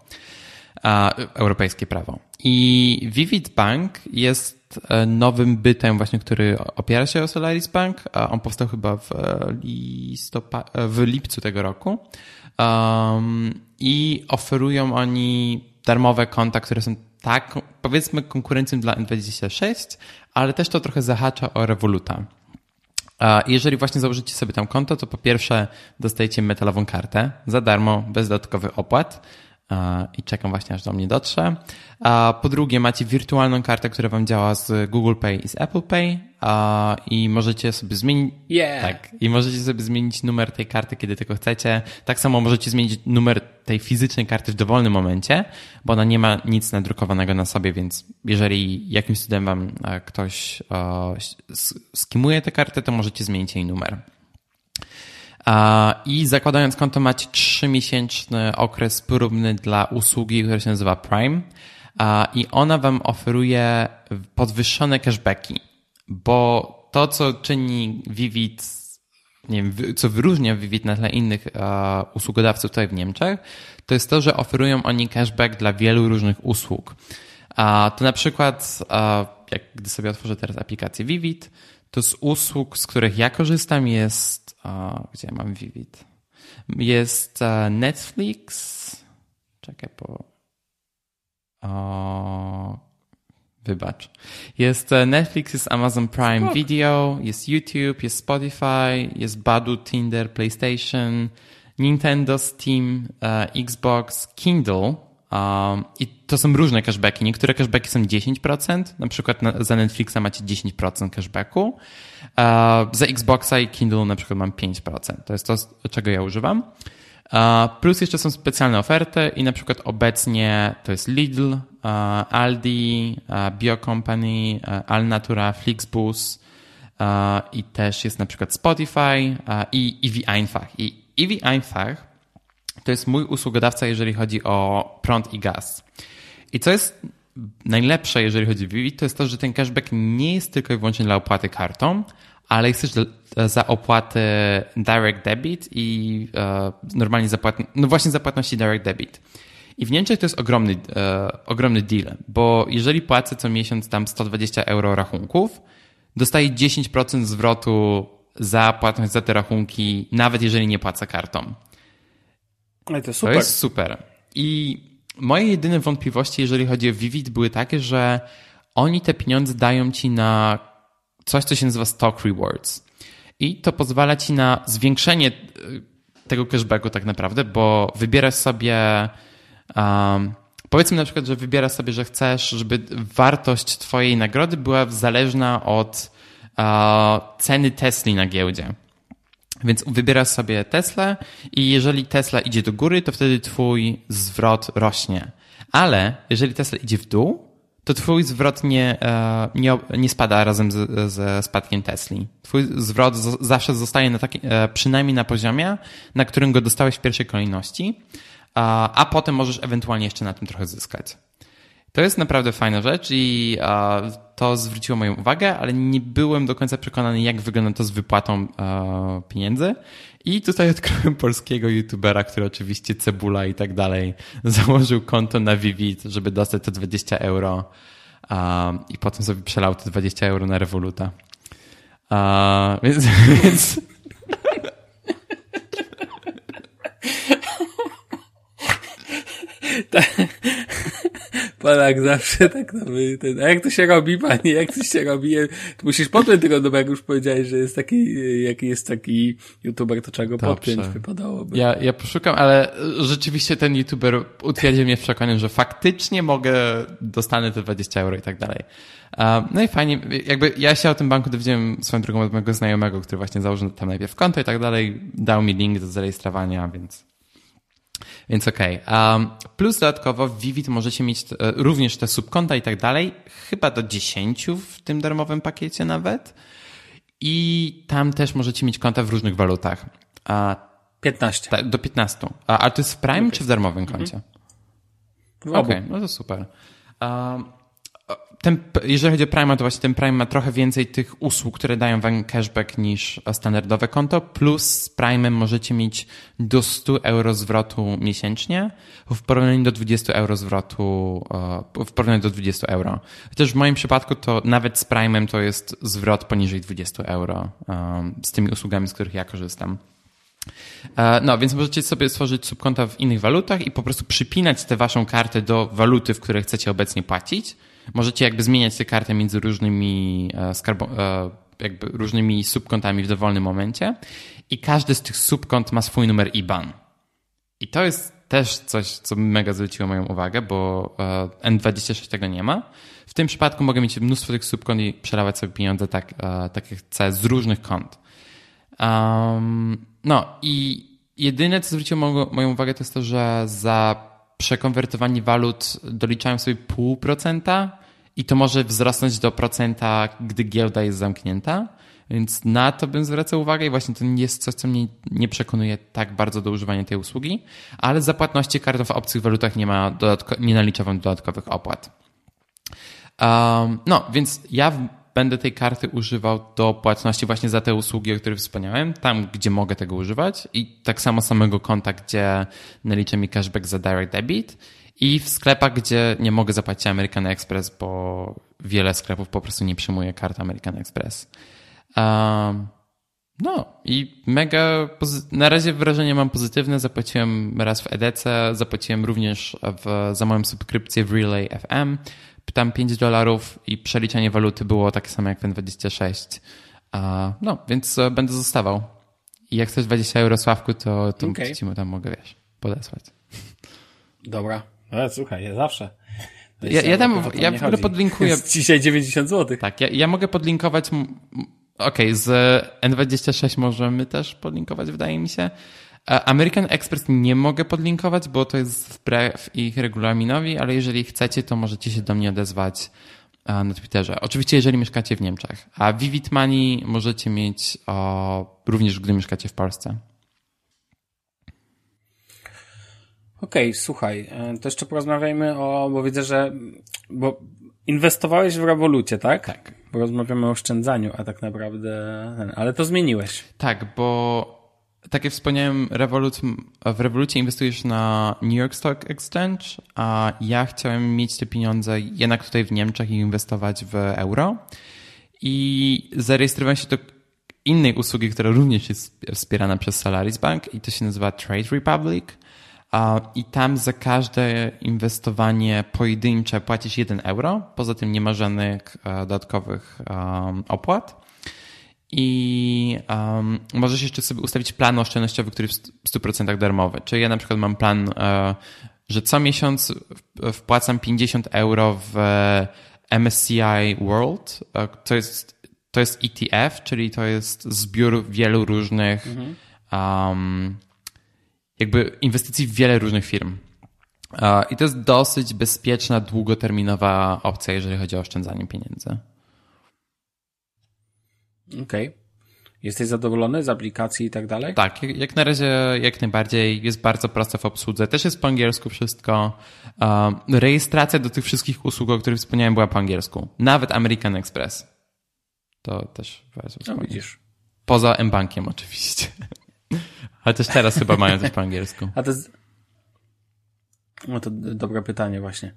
europejskie prawo. I Vivid Bank jest e, nowym bytem właśnie, który opiera się o Solaris Bank. On powstał chyba w, e, listopa- e, w lipcu tego roku. Um, I oferują oni darmowe konta, które są tak, powiedzmy, konkurencją dla N26, ale też to trochę zahacza o Revoluta. Jeżeli właśnie założycie sobie tam konto, to po pierwsze dostajecie metalową kartę za darmo, bez dodatkowych opłat i czekam właśnie aż do mnie dotrze. Po drugie macie wirtualną kartę, która wam działa z Google Pay i z Apple Pay i możecie sobie zmienić yeah. tak, i możecie sobie zmienić numer tej karty, kiedy tylko chcecie. Tak samo możecie zmienić numer tej fizycznej karty w dowolnym momencie, bo ona nie ma nic nadrukowanego na sobie, więc jeżeli jakimś cudem wam ktoś skimuje tę kartę, to możecie zmienić jej numer. I zakładając konto macie 3-miesięczny okres próbny dla usługi, która się nazywa Prime i ona wam oferuje podwyższone cashbacki, bo to, co czyni Vivid, nie wiem, co wyróżnia Vivid na tle innych usługodawców tutaj w Niemczech, to jest to, że oferują oni cashback dla wielu różnych usług. To na przykład, jak gdy sobie otworzę teraz aplikację Vivid, to z usług, z których ja korzystam jest, o, gdzie ja mam Vivid? Jest e, Netflix, czekaj, po, o, wybacz. Jest e, Netflix, jest Amazon Prime Video, jest YouTube, jest Spotify, jest Badu, Tinder, PlayStation, Nintendo, Steam, e, Xbox, Kindle, Um, I to są różne cashbacki. Niektóre cashbacki są 10%, na przykład na, za Netflixa macie 10% cashbacku. Uh, za Xboxa i Kindle na przykład mam 5%. To jest to, czego ja używam. Plus jeszcze są specjalne oferty i na przykład obecnie to jest Lidl, Aldi, Biocompany, Alnatura, Flixbus i też jest na przykład Spotify i Evi Einfach. I Evi Einfach to jest mój usługodawca, jeżeli chodzi o prąd i gaz. I co jest najlepsze, jeżeli chodzi o Vivid, to jest to, że ten cashback nie jest tylko i wyłącznie dla opłaty kartą, ale jest też za opłaty direct debit i e, normalnie zapłat, no właśnie zapłatności direct debit. I w Niemczech to jest ogromny, e, ogromny deal, bo jeżeli płacę co miesiąc tam 120 euro rachunków, dostaję 10% zwrotu za płatność za te rachunki, nawet jeżeli nie płacę kartą. Ale to super. To jest super. I moje jedyne wątpliwości, jeżeli chodzi o Vivid, były takie, że oni te pieniądze dają ci na coś, co się nazywa stock rewards. I to pozwala ci na zwiększenie e, tego cashbacku tak naprawdę, bo wybierasz sobie um, powiedzmy na przykład, że wybierasz sobie, że chcesz, żeby wartość twojej nagrody była zależna od uh, ceny Tesli na giełdzie. Więc wybierasz sobie Tesla i jeżeli Tesla idzie do góry, to wtedy twój zwrot rośnie. Ale jeżeli Tesla idzie w dół, to twój zwrot nie, e, nie, nie spada razem ze spadkiem Tesli. Twój zwrot zawsze zostaje na taki, e, przynajmniej na poziomie, na którym go dostałeś w pierwszej kolejności, a, a potem możesz ewentualnie jeszcze na tym trochę zyskać. To jest naprawdę fajna rzecz i to zwróciło moją uwagę, ale nie byłem do końca przekonany, jak wygląda to z wypłatą pieniędzy. I tutaj odkryłem polskiego youtubera, który oczywiście cebula i tak dalej, założył konto na Vivid, żeby dostać te 20 euro i potem sobie przelał te 20 euro na Revoluta. Więc, więc tak. Polak zawsze tak no, ten, a jak to się robi, panie, jak to się robi? To musisz podpiąć tego, no jak już powiedziałeś, że jest taki, jaki jest taki youtuber, to trzeba go Dobrze. podpiąć, wypadałoby. Ja, ja poszukam, ale rzeczywiście ten youtuber utwierdził mnie w przekonaniu, że faktycznie mogę, dostanę te 20 euro i tak dalej. No i fajnie, jakby ja się o tym banku dowiedziałem swoją drogą od mojego znajomego, który właśnie założył tam najpierw konto i tak dalej, dał mi link do zarejestrowania, więc więc okej. Okay. Um, plus dodatkowo w Vivid możecie mieć e, również te subkonta i tak dalej, chyba do 10 w tym darmowym pakiecie nawet. I tam też możecie mieć konta w różnych walutach. A, 15. Ta, do 15. A, ale to jest w Prime okay. czy w darmowym koncie? Mhm. Okej, okay, no to super. Um, ten, jeżeli chodzi o Prime, to właśnie ten Prime ma trochę więcej tych usług, które dają wam cashback niż standardowe konto, plus z Prime możecie mieć do 100 euro zwrotu miesięcznie w porównaniu do 20 euro zwrotu, e, w porównaniu do 20 euro. Chociaż w moim przypadku to nawet z Prime'em to jest zwrot poniżej 20 euro e, z tymi usługami, z których ja korzystam. E, no, więc możecie sobie stworzyć subkonta w innych walutach i po prostu przypinać tę waszą kartę do waluty, w której chcecie obecnie płacić możecie jakby zmieniać te karty między różnymi e, skarbo- e, jakby różnymi subkontami w dowolnym momencie i każdy z tych subkont ma swój numer IBAN. I to jest też coś, co mega zwróciło moją uwagę, bo e, N26 tego nie ma. W tym przypadku mogę mieć mnóstwo tych subkont i przelewać sobie pieniądze tak, tak jak chcę z różnych kont. Um, no i jedyne, co zwróciło moją uwagę, to jest to, że za przekonwertowanie walut doliczają sobie pół procenta i to może wzrosnąć do procenta, gdy giełda jest zamknięta. Więc na to bym zwracał uwagę i właśnie to jest coś, co mnie nie przekonuje tak bardzo do używania tej usługi, ale za płatności kartą w obcych walutach nie ma nie nalicza dodatkowych opłat. Um, no, więc ja będę tej karty używał do płatności właśnie za te usługi, o których wspomniałem, tam gdzie mogę tego używać i tak samo samego konta, gdzie nalicza mi cashback za direct debit i w sklepach, gdzie nie mogę zapłacić American Express, bo wiele sklepów po prostu nie przyjmuje kart American Express. Um, no i mega, na razie wrażenie mam pozytywne. Zapłaciłem raz w EDC, zapłaciłem również w, za moją subskrypcję w Relay FM. Tam 5 dolarów i przeliczenie waluty było takie samo jak w N26. No, więc e, będę zostawał. I jak chcesz 20 euro Sławku, to, to okay. ci mu tam mogę, wiesz, podesłać. Dobra. Ale słuchaj, ja zawsze. Ja, ja tam, ja w ogóle podlinkuję. Dzisiaj 90 zł. Tak, ja, ja mogę podlinkować. Okej, okay, z N26 możemy też podlinkować, wydaje mi się. American Express nie mogę podlinkować, bo to jest wbrew ich regulaminowi, ale jeżeli chcecie, to możecie się do mnie odezwać na Twitterze. Oczywiście, jeżeli mieszkacie w Niemczech. A Vivid Money możecie mieć o, również, gdy mieszkacie w Polsce. Okej, okay, słuchaj, e, to jeszcze porozmawiajmy o, bo widzę, że, bo inwestowałeś w rewolucie, tak? Tak. Bo rozmawiamy o oszczędzaniu, a tak naprawdę, ale to zmieniłeś. Tak, bo tak jak wspomniałem, Revolut, w rewolucie inwestujesz na New York Stock Exchange, a ja chciałem mieć te pieniądze jednak tutaj w Niemczech i inwestować w euro. I zarejestrowałem się do innej usługi, która również jest wspierana przez Solaris Bank i to się nazywa Trade Republic. I tam za każde inwestowanie pojedyncze płacisz 1 euro. Poza tym nie ma żadnych e, dodatkowych opłat. I um, możesz jeszcze sobie ustawić plan oszczędnościowy, który jest w 100% darmowy. Czyli ja na przykład mam plan, e, że co miesiąc wpłacam 50 euro w MSCI World. E, to jest, to jest ETF, czyli to jest zbiór wielu różnych mhm. um, jakby inwestycji w wiele różnych firm. I to jest dosyć bezpieczna, długoterminowa opcja, jeżeli chodzi o oszczędzanie pieniędzy. Okej. Okay. Jesteś zadowolony z aplikacji i tak dalej? Tak, jak na razie jak najbardziej. Jest bardzo proste w obsłudze. Też jest po angielsku wszystko. Rejestracja do tych wszystkich usług, o których wspomniałem, była po angielsku. Nawet American Express. To też bardzo no, widzisz. Poza M-Bankiem oczywiście. Chociaż teraz chyba mają coś po angielsku. A to jest... No to dobre pytanie właśnie.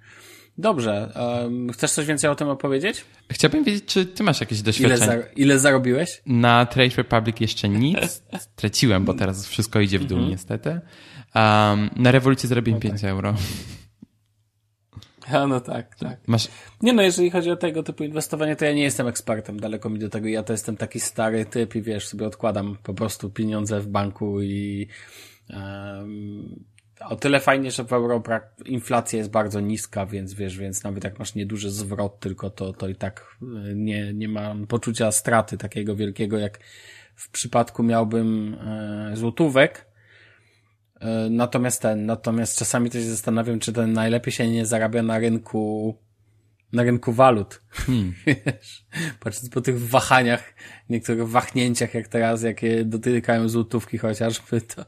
Dobrze. Um, chcesz coś więcej o tym opowiedzieć? Chciałbym wiedzieć, czy ty masz jakieś doświadczenie. Ile, za, ile zarobiłeś? Na Trade Republic jeszcze nic. Straciłem, bo teraz wszystko idzie w dół mm -hmm. niestety. Um, na rewolucji zarobiłem no 5 tak. euro. A no tak, tak. Masz... Nie no, jeżeli chodzi o tego typu inwestowanie, to ja nie jestem ekspertem, daleko mi do tego. Ja to jestem taki stary typ i wiesz, sobie odkładam po prostu pieniądze w banku i um, o tyle fajnie, że w Europie inflacja jest bardzo niska, więc wiesz, więc nawet jak masz nieduży zwrot tylko, to, to i tak e, nie, nie mam poczucia straty takiego wielkiego, jak w przypadku miałbym e, złotówek, natomiast ten, natomiast czasami też zastanawiam, czy ten najlepiej się nie zarabia na rynku, na rynku walut. Hmm. Patrząc po tych wahaniach, niektórych wahnięciach, jak teraz, jakie dotykają złotówki chociażby, to,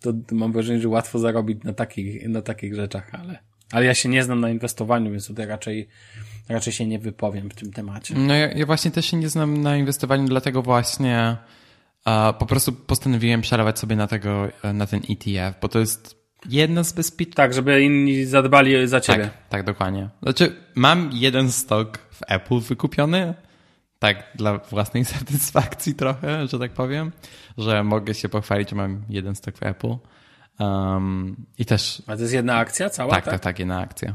to mam wrażenie, że łatwo zarobić na takich, na takich rzeczach, ale, ale ja się nie znam na inwestowaniu, więc tutaj raczej, raczej się nie wypowiem w tym temacie. No ja, ja właśnie też się nie znam na inwestowaniu, dlatego właśnie po prostu postanowiłem przelewać sobie na tego, na ten ETF, bo to jest jedna z bezpiecznych... Tak, żeby inni zadbali za ciebie. Tak, tak, dokładnie. Znaczy, mam jeden stok w Apple wykupiony, tak dla własnej satysfakcji trochę, że tak powiem, że mogę się pochwalić, że mam jeden stok w Apple. Um, I też... A to jest jedna akcja cała? Tak, tak, tak, tak jedna akcja.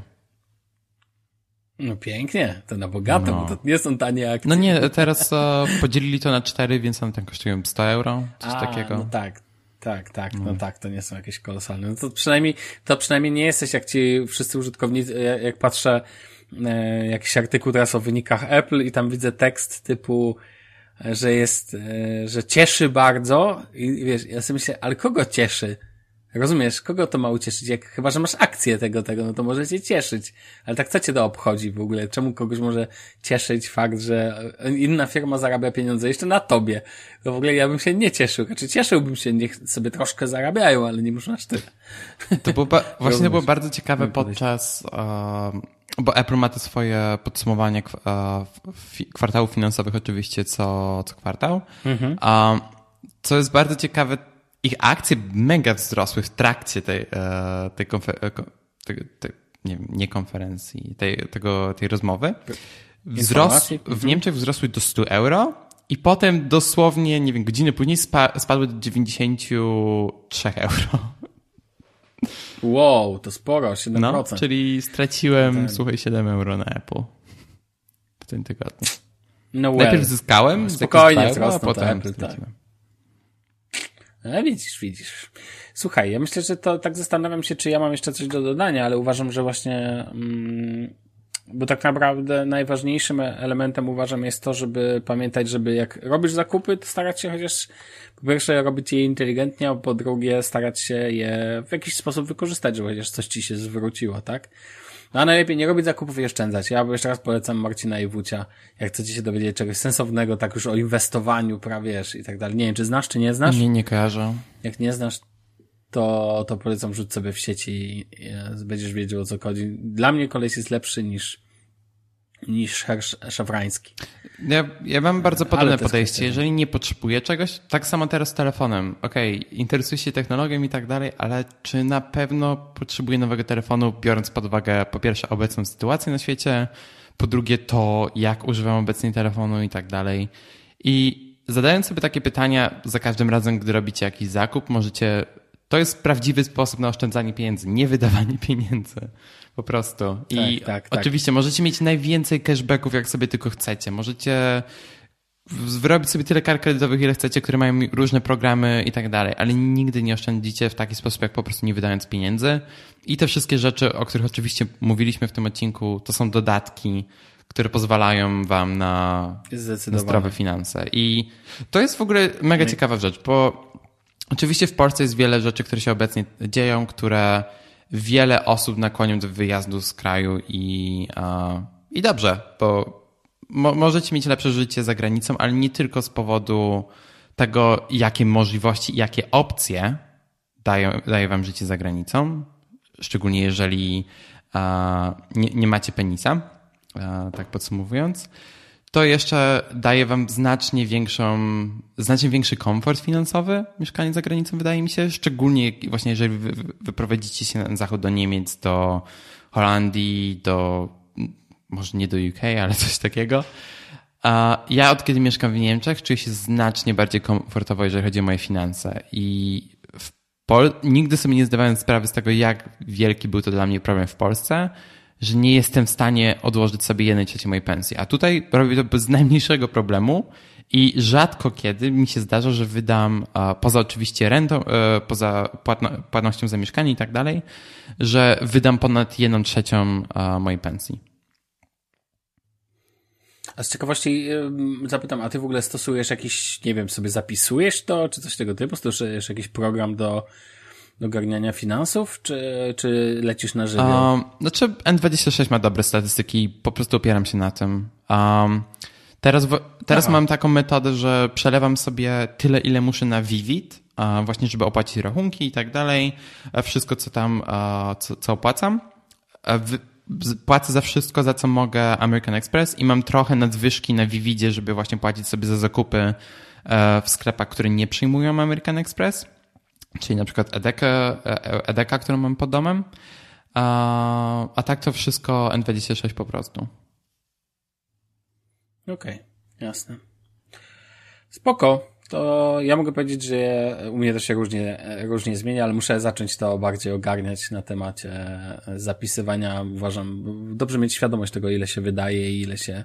No pięknie, to na bogato, no. bo to nie są tanie akcje. No nie, teraz uh, podzielili to na cztery, więc one tam kosztują 100 euro, coś A, takiego. No tak, tak, tak, no. no tak, to nie są jakieś kolosalne. No to przynajmniej, to przynajmniej nie jesteś jak ci wszyscy użytkownicy, jak patrzę e, jakiś artykuł teraz o wynikach Apple i tam widzę tekst typu, że jest, e, że cieszy bardzo i wiesz, ja sobie myślę, ale kogo cieszy? Rozumiesz, kogo to ma ucieszyć? Jak, chyba, że masz akcję tego, tego, no to może cię cieszyć. Ale tak co cię to obchodzi w ogóle? Czemu kogoś może cieszyć fakt, że inna firma zarabia pieniądze jeszcze na tobie? To w ogóle ja bym się nie cieszył. Znaczy cieszyłbym się, niech sobie troszkę zarabiają, ale nie muszą aż tyle. To było właśnie to było bardzo ciekawe podczas, bo Apple ma te swoje podsumowanie kwartałów finansowych oczywiście co, co kwartał. Mhm. Uh, co jest bardzo ciekawe, ich akcje mega wzrosły w trakcie tej, e, tej, konfer- e, tej, tej nie, nie konferencji, tej, tego, tej rozmowy. W mhm. Niemczech wzrosły do 100 euro i potem dosłownie, nie wiem, godziny później spa, spadły do 93 euro. Wow, to sporo, 7%. No, czyli straciłem, Ten. słuchaj, 7 euro na Apple w tym tygodniu. No well. Najpierw zyskałem, spokojnie wzrosną, a potem Apple, tak. No widzisz, widzisz. Słuchaj, ja myślę, że to tak zastanawiam się, czy ja mam jeszcze coś do dodania, ale uważam, że właśnie mm, bo tak naprawdę najważniejszym elementem uważam jest to, żeby pamiętać, żeby jak robisz zakupy, to starać się chociaż po pierwsze robić je inteligentnie, a po drugie starać się je w jakiś sposób wykorzystać, żeby chociaż coś ci się zwróciło, tak? No a najlepiej nie robić zakupów i oszczędzać. Ja jeszcze raz polecam Marcina i Wucia, jak chcecie się dowiedzieć czegoś sensownego, tak już o inwestowaniu, prawie i tak dalej. Nie wiem, czy znasz, czy nie znasz? Nie, nie kojarzę. Jak nie znasz, to, to polecam rzuć sobie w sieci i, i będziesz wiedział o co chodzi. Dla mnie koleś jest lepszy niż niż szafrański. Ja, ja mam bardzo podobne podejście. Jeżeli nie potrzebuję czegoś, tak samo teraz z telefonem. Okej, okay, interesuję się technologią i tak dalej, ale czy na pewno potrzebuję nowego telefonu, biorąc pod uwagę po pierwsze obecną sytuację na świecie, po drugie to, jak używam obecnie telefonu i tak dalej. I zadając sobie takie pytania za każdym razem, gdy robicie jakiś zakup, możecie. To jest prawdziwy sposób na oszczędzanie pieniędzy, nie wydawanie pieniędzy. Po prostu. I tak, tak, tak. oczywiście możecie mieć najwięcej cashbacków, jak sobie tylko chcecie. Możecie wyrobić sobie tyle kart kredytowych, ile chcecie, które mają różne programy i tak dalej, ale nigdy nie oszczędzicie w taki sposób, jak po prostu nie wydając pieniędzy. I te wszystkie rzeczy, o których oczywiście mówiliśmy w tym odcinku, to są dodatki, które pozwalają wam na, na zdrowe finanse. I to jest w ogóle mega ciekawa rzecz, bo oczywiście w Polsce jest wiele rzeczy, które się obecnie dzieją, które wiele osób nakłonią do wyjazdu z kraju i, i dobrze, bo mo, możecie mieć lepsze życie za granicą, ale nie tylko z powodu tego, jakie możliwości, jakie opcje daje, daje wam życie za granicą, szczególnie jeżeli nie, nie macie penisa, tak podsumowując to jeszcze daje wam znacznie większą, znacznie większy komfort finansowy mieszkanie za granicą, wydaje mi się. Szczególnie właśnie jeżeli wy, wyprowadzicie się na zachód do Niemiec, do Holandii, do może nie do UK, ale coś takiego. Ja od kiedy mieszkam w Niemczech czuję się znacznie bardziej komfortowo, jeżeli chodzi o moje finanse. I w Pol nigdy sobie nie zdawałem sprawy z tego, jak wielki był to dla mnie problem w Polsce że nie jestem w stanie odłożyć sobie jednej trzeciej mojej pensji. A tutaj robię to bez najmniejszego problemu i rzadko kiedy mi się zdarza, że wydam, poza oczywiście rentą, e, poza płatnością za mieszkanie i tak dalej, że wydam ponad jedną trzecią mojej pensji. A z ciekawości zapytam, a ty w ogóle stosujesz jakiś, nie wiem, sobie zapisujesz to, czy coś tego typu? Stosujesz jakiś program do do garniania finansów, czy, czy lecisz na żywioł? Um, znaczy N26 ma dobre statystyki, po prostu opieram się na tym. Um, teraz teraz mam taką metodę, że przelewam sobie tyle, ile muszę na Vivid, uh, właśnie żeby opłacić rachunki i tak dalej, wszystko co tam, uh, co, co opłacam. Płacę za wszystko, za co mogę American Express i mam trochę nadwyżki na Vividzie, żeby właśnie płacić sobie za zakupy w sklepach, które nie przyjmują American Express czyli na przykład Edeka, e, Edeka którą mam pod domem, a, a tak to wszystko N26 po prostu. Okej, okay, jasne. Spoko. To ja mogę powiedzieć, że u mnie to się różnie, różnie zmienia, ale muszę zacząć to bardziej ogarniać na temacie zapisywania. Uważam, dobrze mieć świadomość tego, ile się wydaje i ile się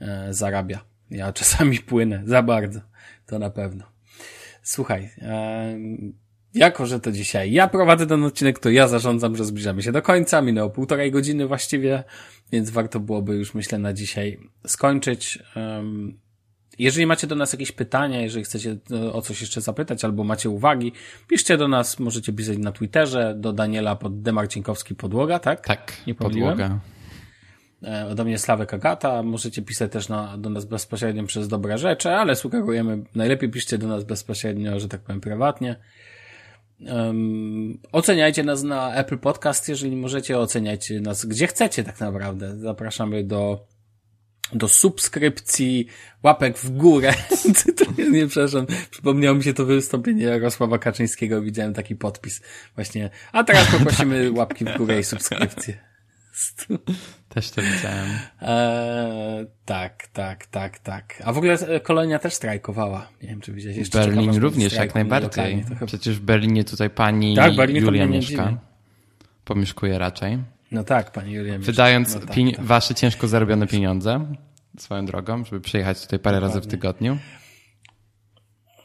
e, zarabia. Ja czasami płynę za bardzo, to na pewno. Słuchaj, e, jako, że to dzisiaj ja prowadzę ten odcinek, to ja zarządzam, że zbliżamy się do końca. Minęło półtorej godziny właściwie, więc warto byłoby już, myślę, na dzisiaj skończyć. Jeżeli macie do nas jakieś pytania, jeżeli chcecie e, o coś jeszcze zapytać albo macie uwagi, piszcie do nas, możecie pisać na Twitterze, do Daniela pod Demarcinkowski Podłoga, tak? Tak, Nie podłoga. Ode mnie Sławek Agata, możecie pisać też na, do nas bezpośrednio przez dobre rzeczy, ale sugerujemy, najlepiej piszcie do nas bezpośrednio, że tak powiem, prywatnie. Um, oceniajcie nas na Apple Podcast, jeżeli możecie, oceniajcie nas gdzie chcecie tak naprawdę. Zapraszamy do, do subskrypcji, łapek w górę. nie, przepraszam, przypomniało mi się to wystąpienie Jarosława Kaczyńskiego, widziałem taki podpis właśnie. A teraz poprosimy łapki w górę i subskrypcję. Też to widziałem. Eee, tak, tak, tak, tak. A w ogóle e, Kolonia też strajkowała. Nie wiem, czy widziałeś jeszcze. Berlin również, jak najbardziej. Przecież w Berlinie tutaj pani tak, Berlinie Julia mieszka. Pomieszkuje raczej. No tak, pani Julia Wydając no tak, tak. wasze ciężko zarobione pieniądze swoją drogą, żeby przyjechać tutaj parę Dokładnie. razy w tygodniu.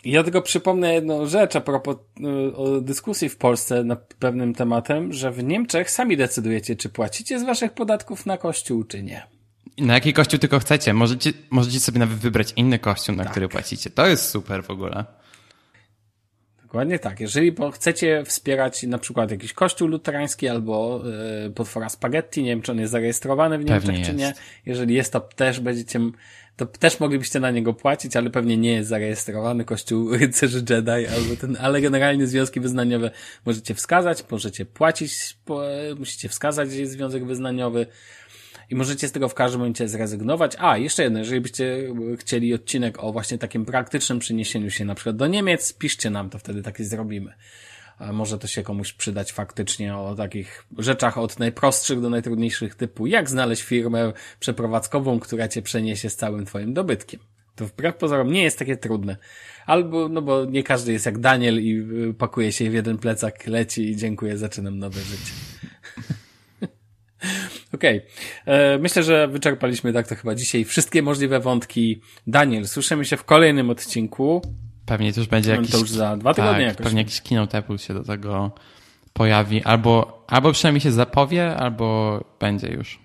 Ja tylko przypomnę jedną rzecz a propos y, dyskusji w Polsce nad pewnym tematem, że w Niemczech sami decydujecie, czy płacicie z waszych podatków na kościół, czy nie. Na jaki kościół tylko chcecie. Możecie, możecie sobie nawet wybrać inny kościół, na Tak. który płacicie. To jest super w ogóle. Dokładnie tak. Jeżeli chcecie wspierać na przykład jakiś kościół luterański albo y, potwora spaghetti, nie wiem czy on jest zarejestrowany w Niemczech czy nie. Jeżeli jest, to też będziecie, to też moglibyście na niego płacić, ale pewnie nie jest zarejestrowany kościół rycerzy Jedi albo ten, ale generalnie związki wyznaniowe możecie wskazać, możecie płacić, musicie wskazać, że jest związek wyznaniowy. I możecie z tego w każdym momencie zrezygnować. A, jeszcze jedno, jeżeli byście chcieli odcinek o właśnie takim praktycznym przeniesieniu się na przykład do Niemiec, piszcie nam, to wtedy taki zrobimy. Może to się komuś przydać faktycznie o takich rzeczach od najprostszych do najtrudniejszych typu jak znaleźć firmę przeprowadzkową, która cię przeniesie z całym twoim dobytkiem. To wbrew pozorom nie jest takie trudne. Albo, no bo nie każdy jest jak Daniel i y, pakuje się w jeden plecak, leci i dziękuję, zaczynam nowe życie. Okej. E, Myślę, że wyczerpaliśmy tak to chyba dzisiaj wszystkie możliwe wątki. Daniel, słyszymy się w kolejnym odcinku. Pewnie już będzie No, jakiś... to już za dwa tygodnie tak, jakoś. pewnie jakiś keynote Apple się do tego pojawi. Albo, albo przynajmniej się zapowie, albo będzie już.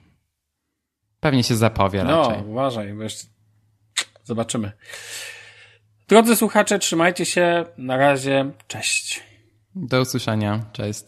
Pewnie się zapowie No, raczej. uważaj, bo jeszcze zobaczymy. Drodzy słuchacze, trzymajcie się. Na razie. Cześć. Do usłyszenia. Cześć.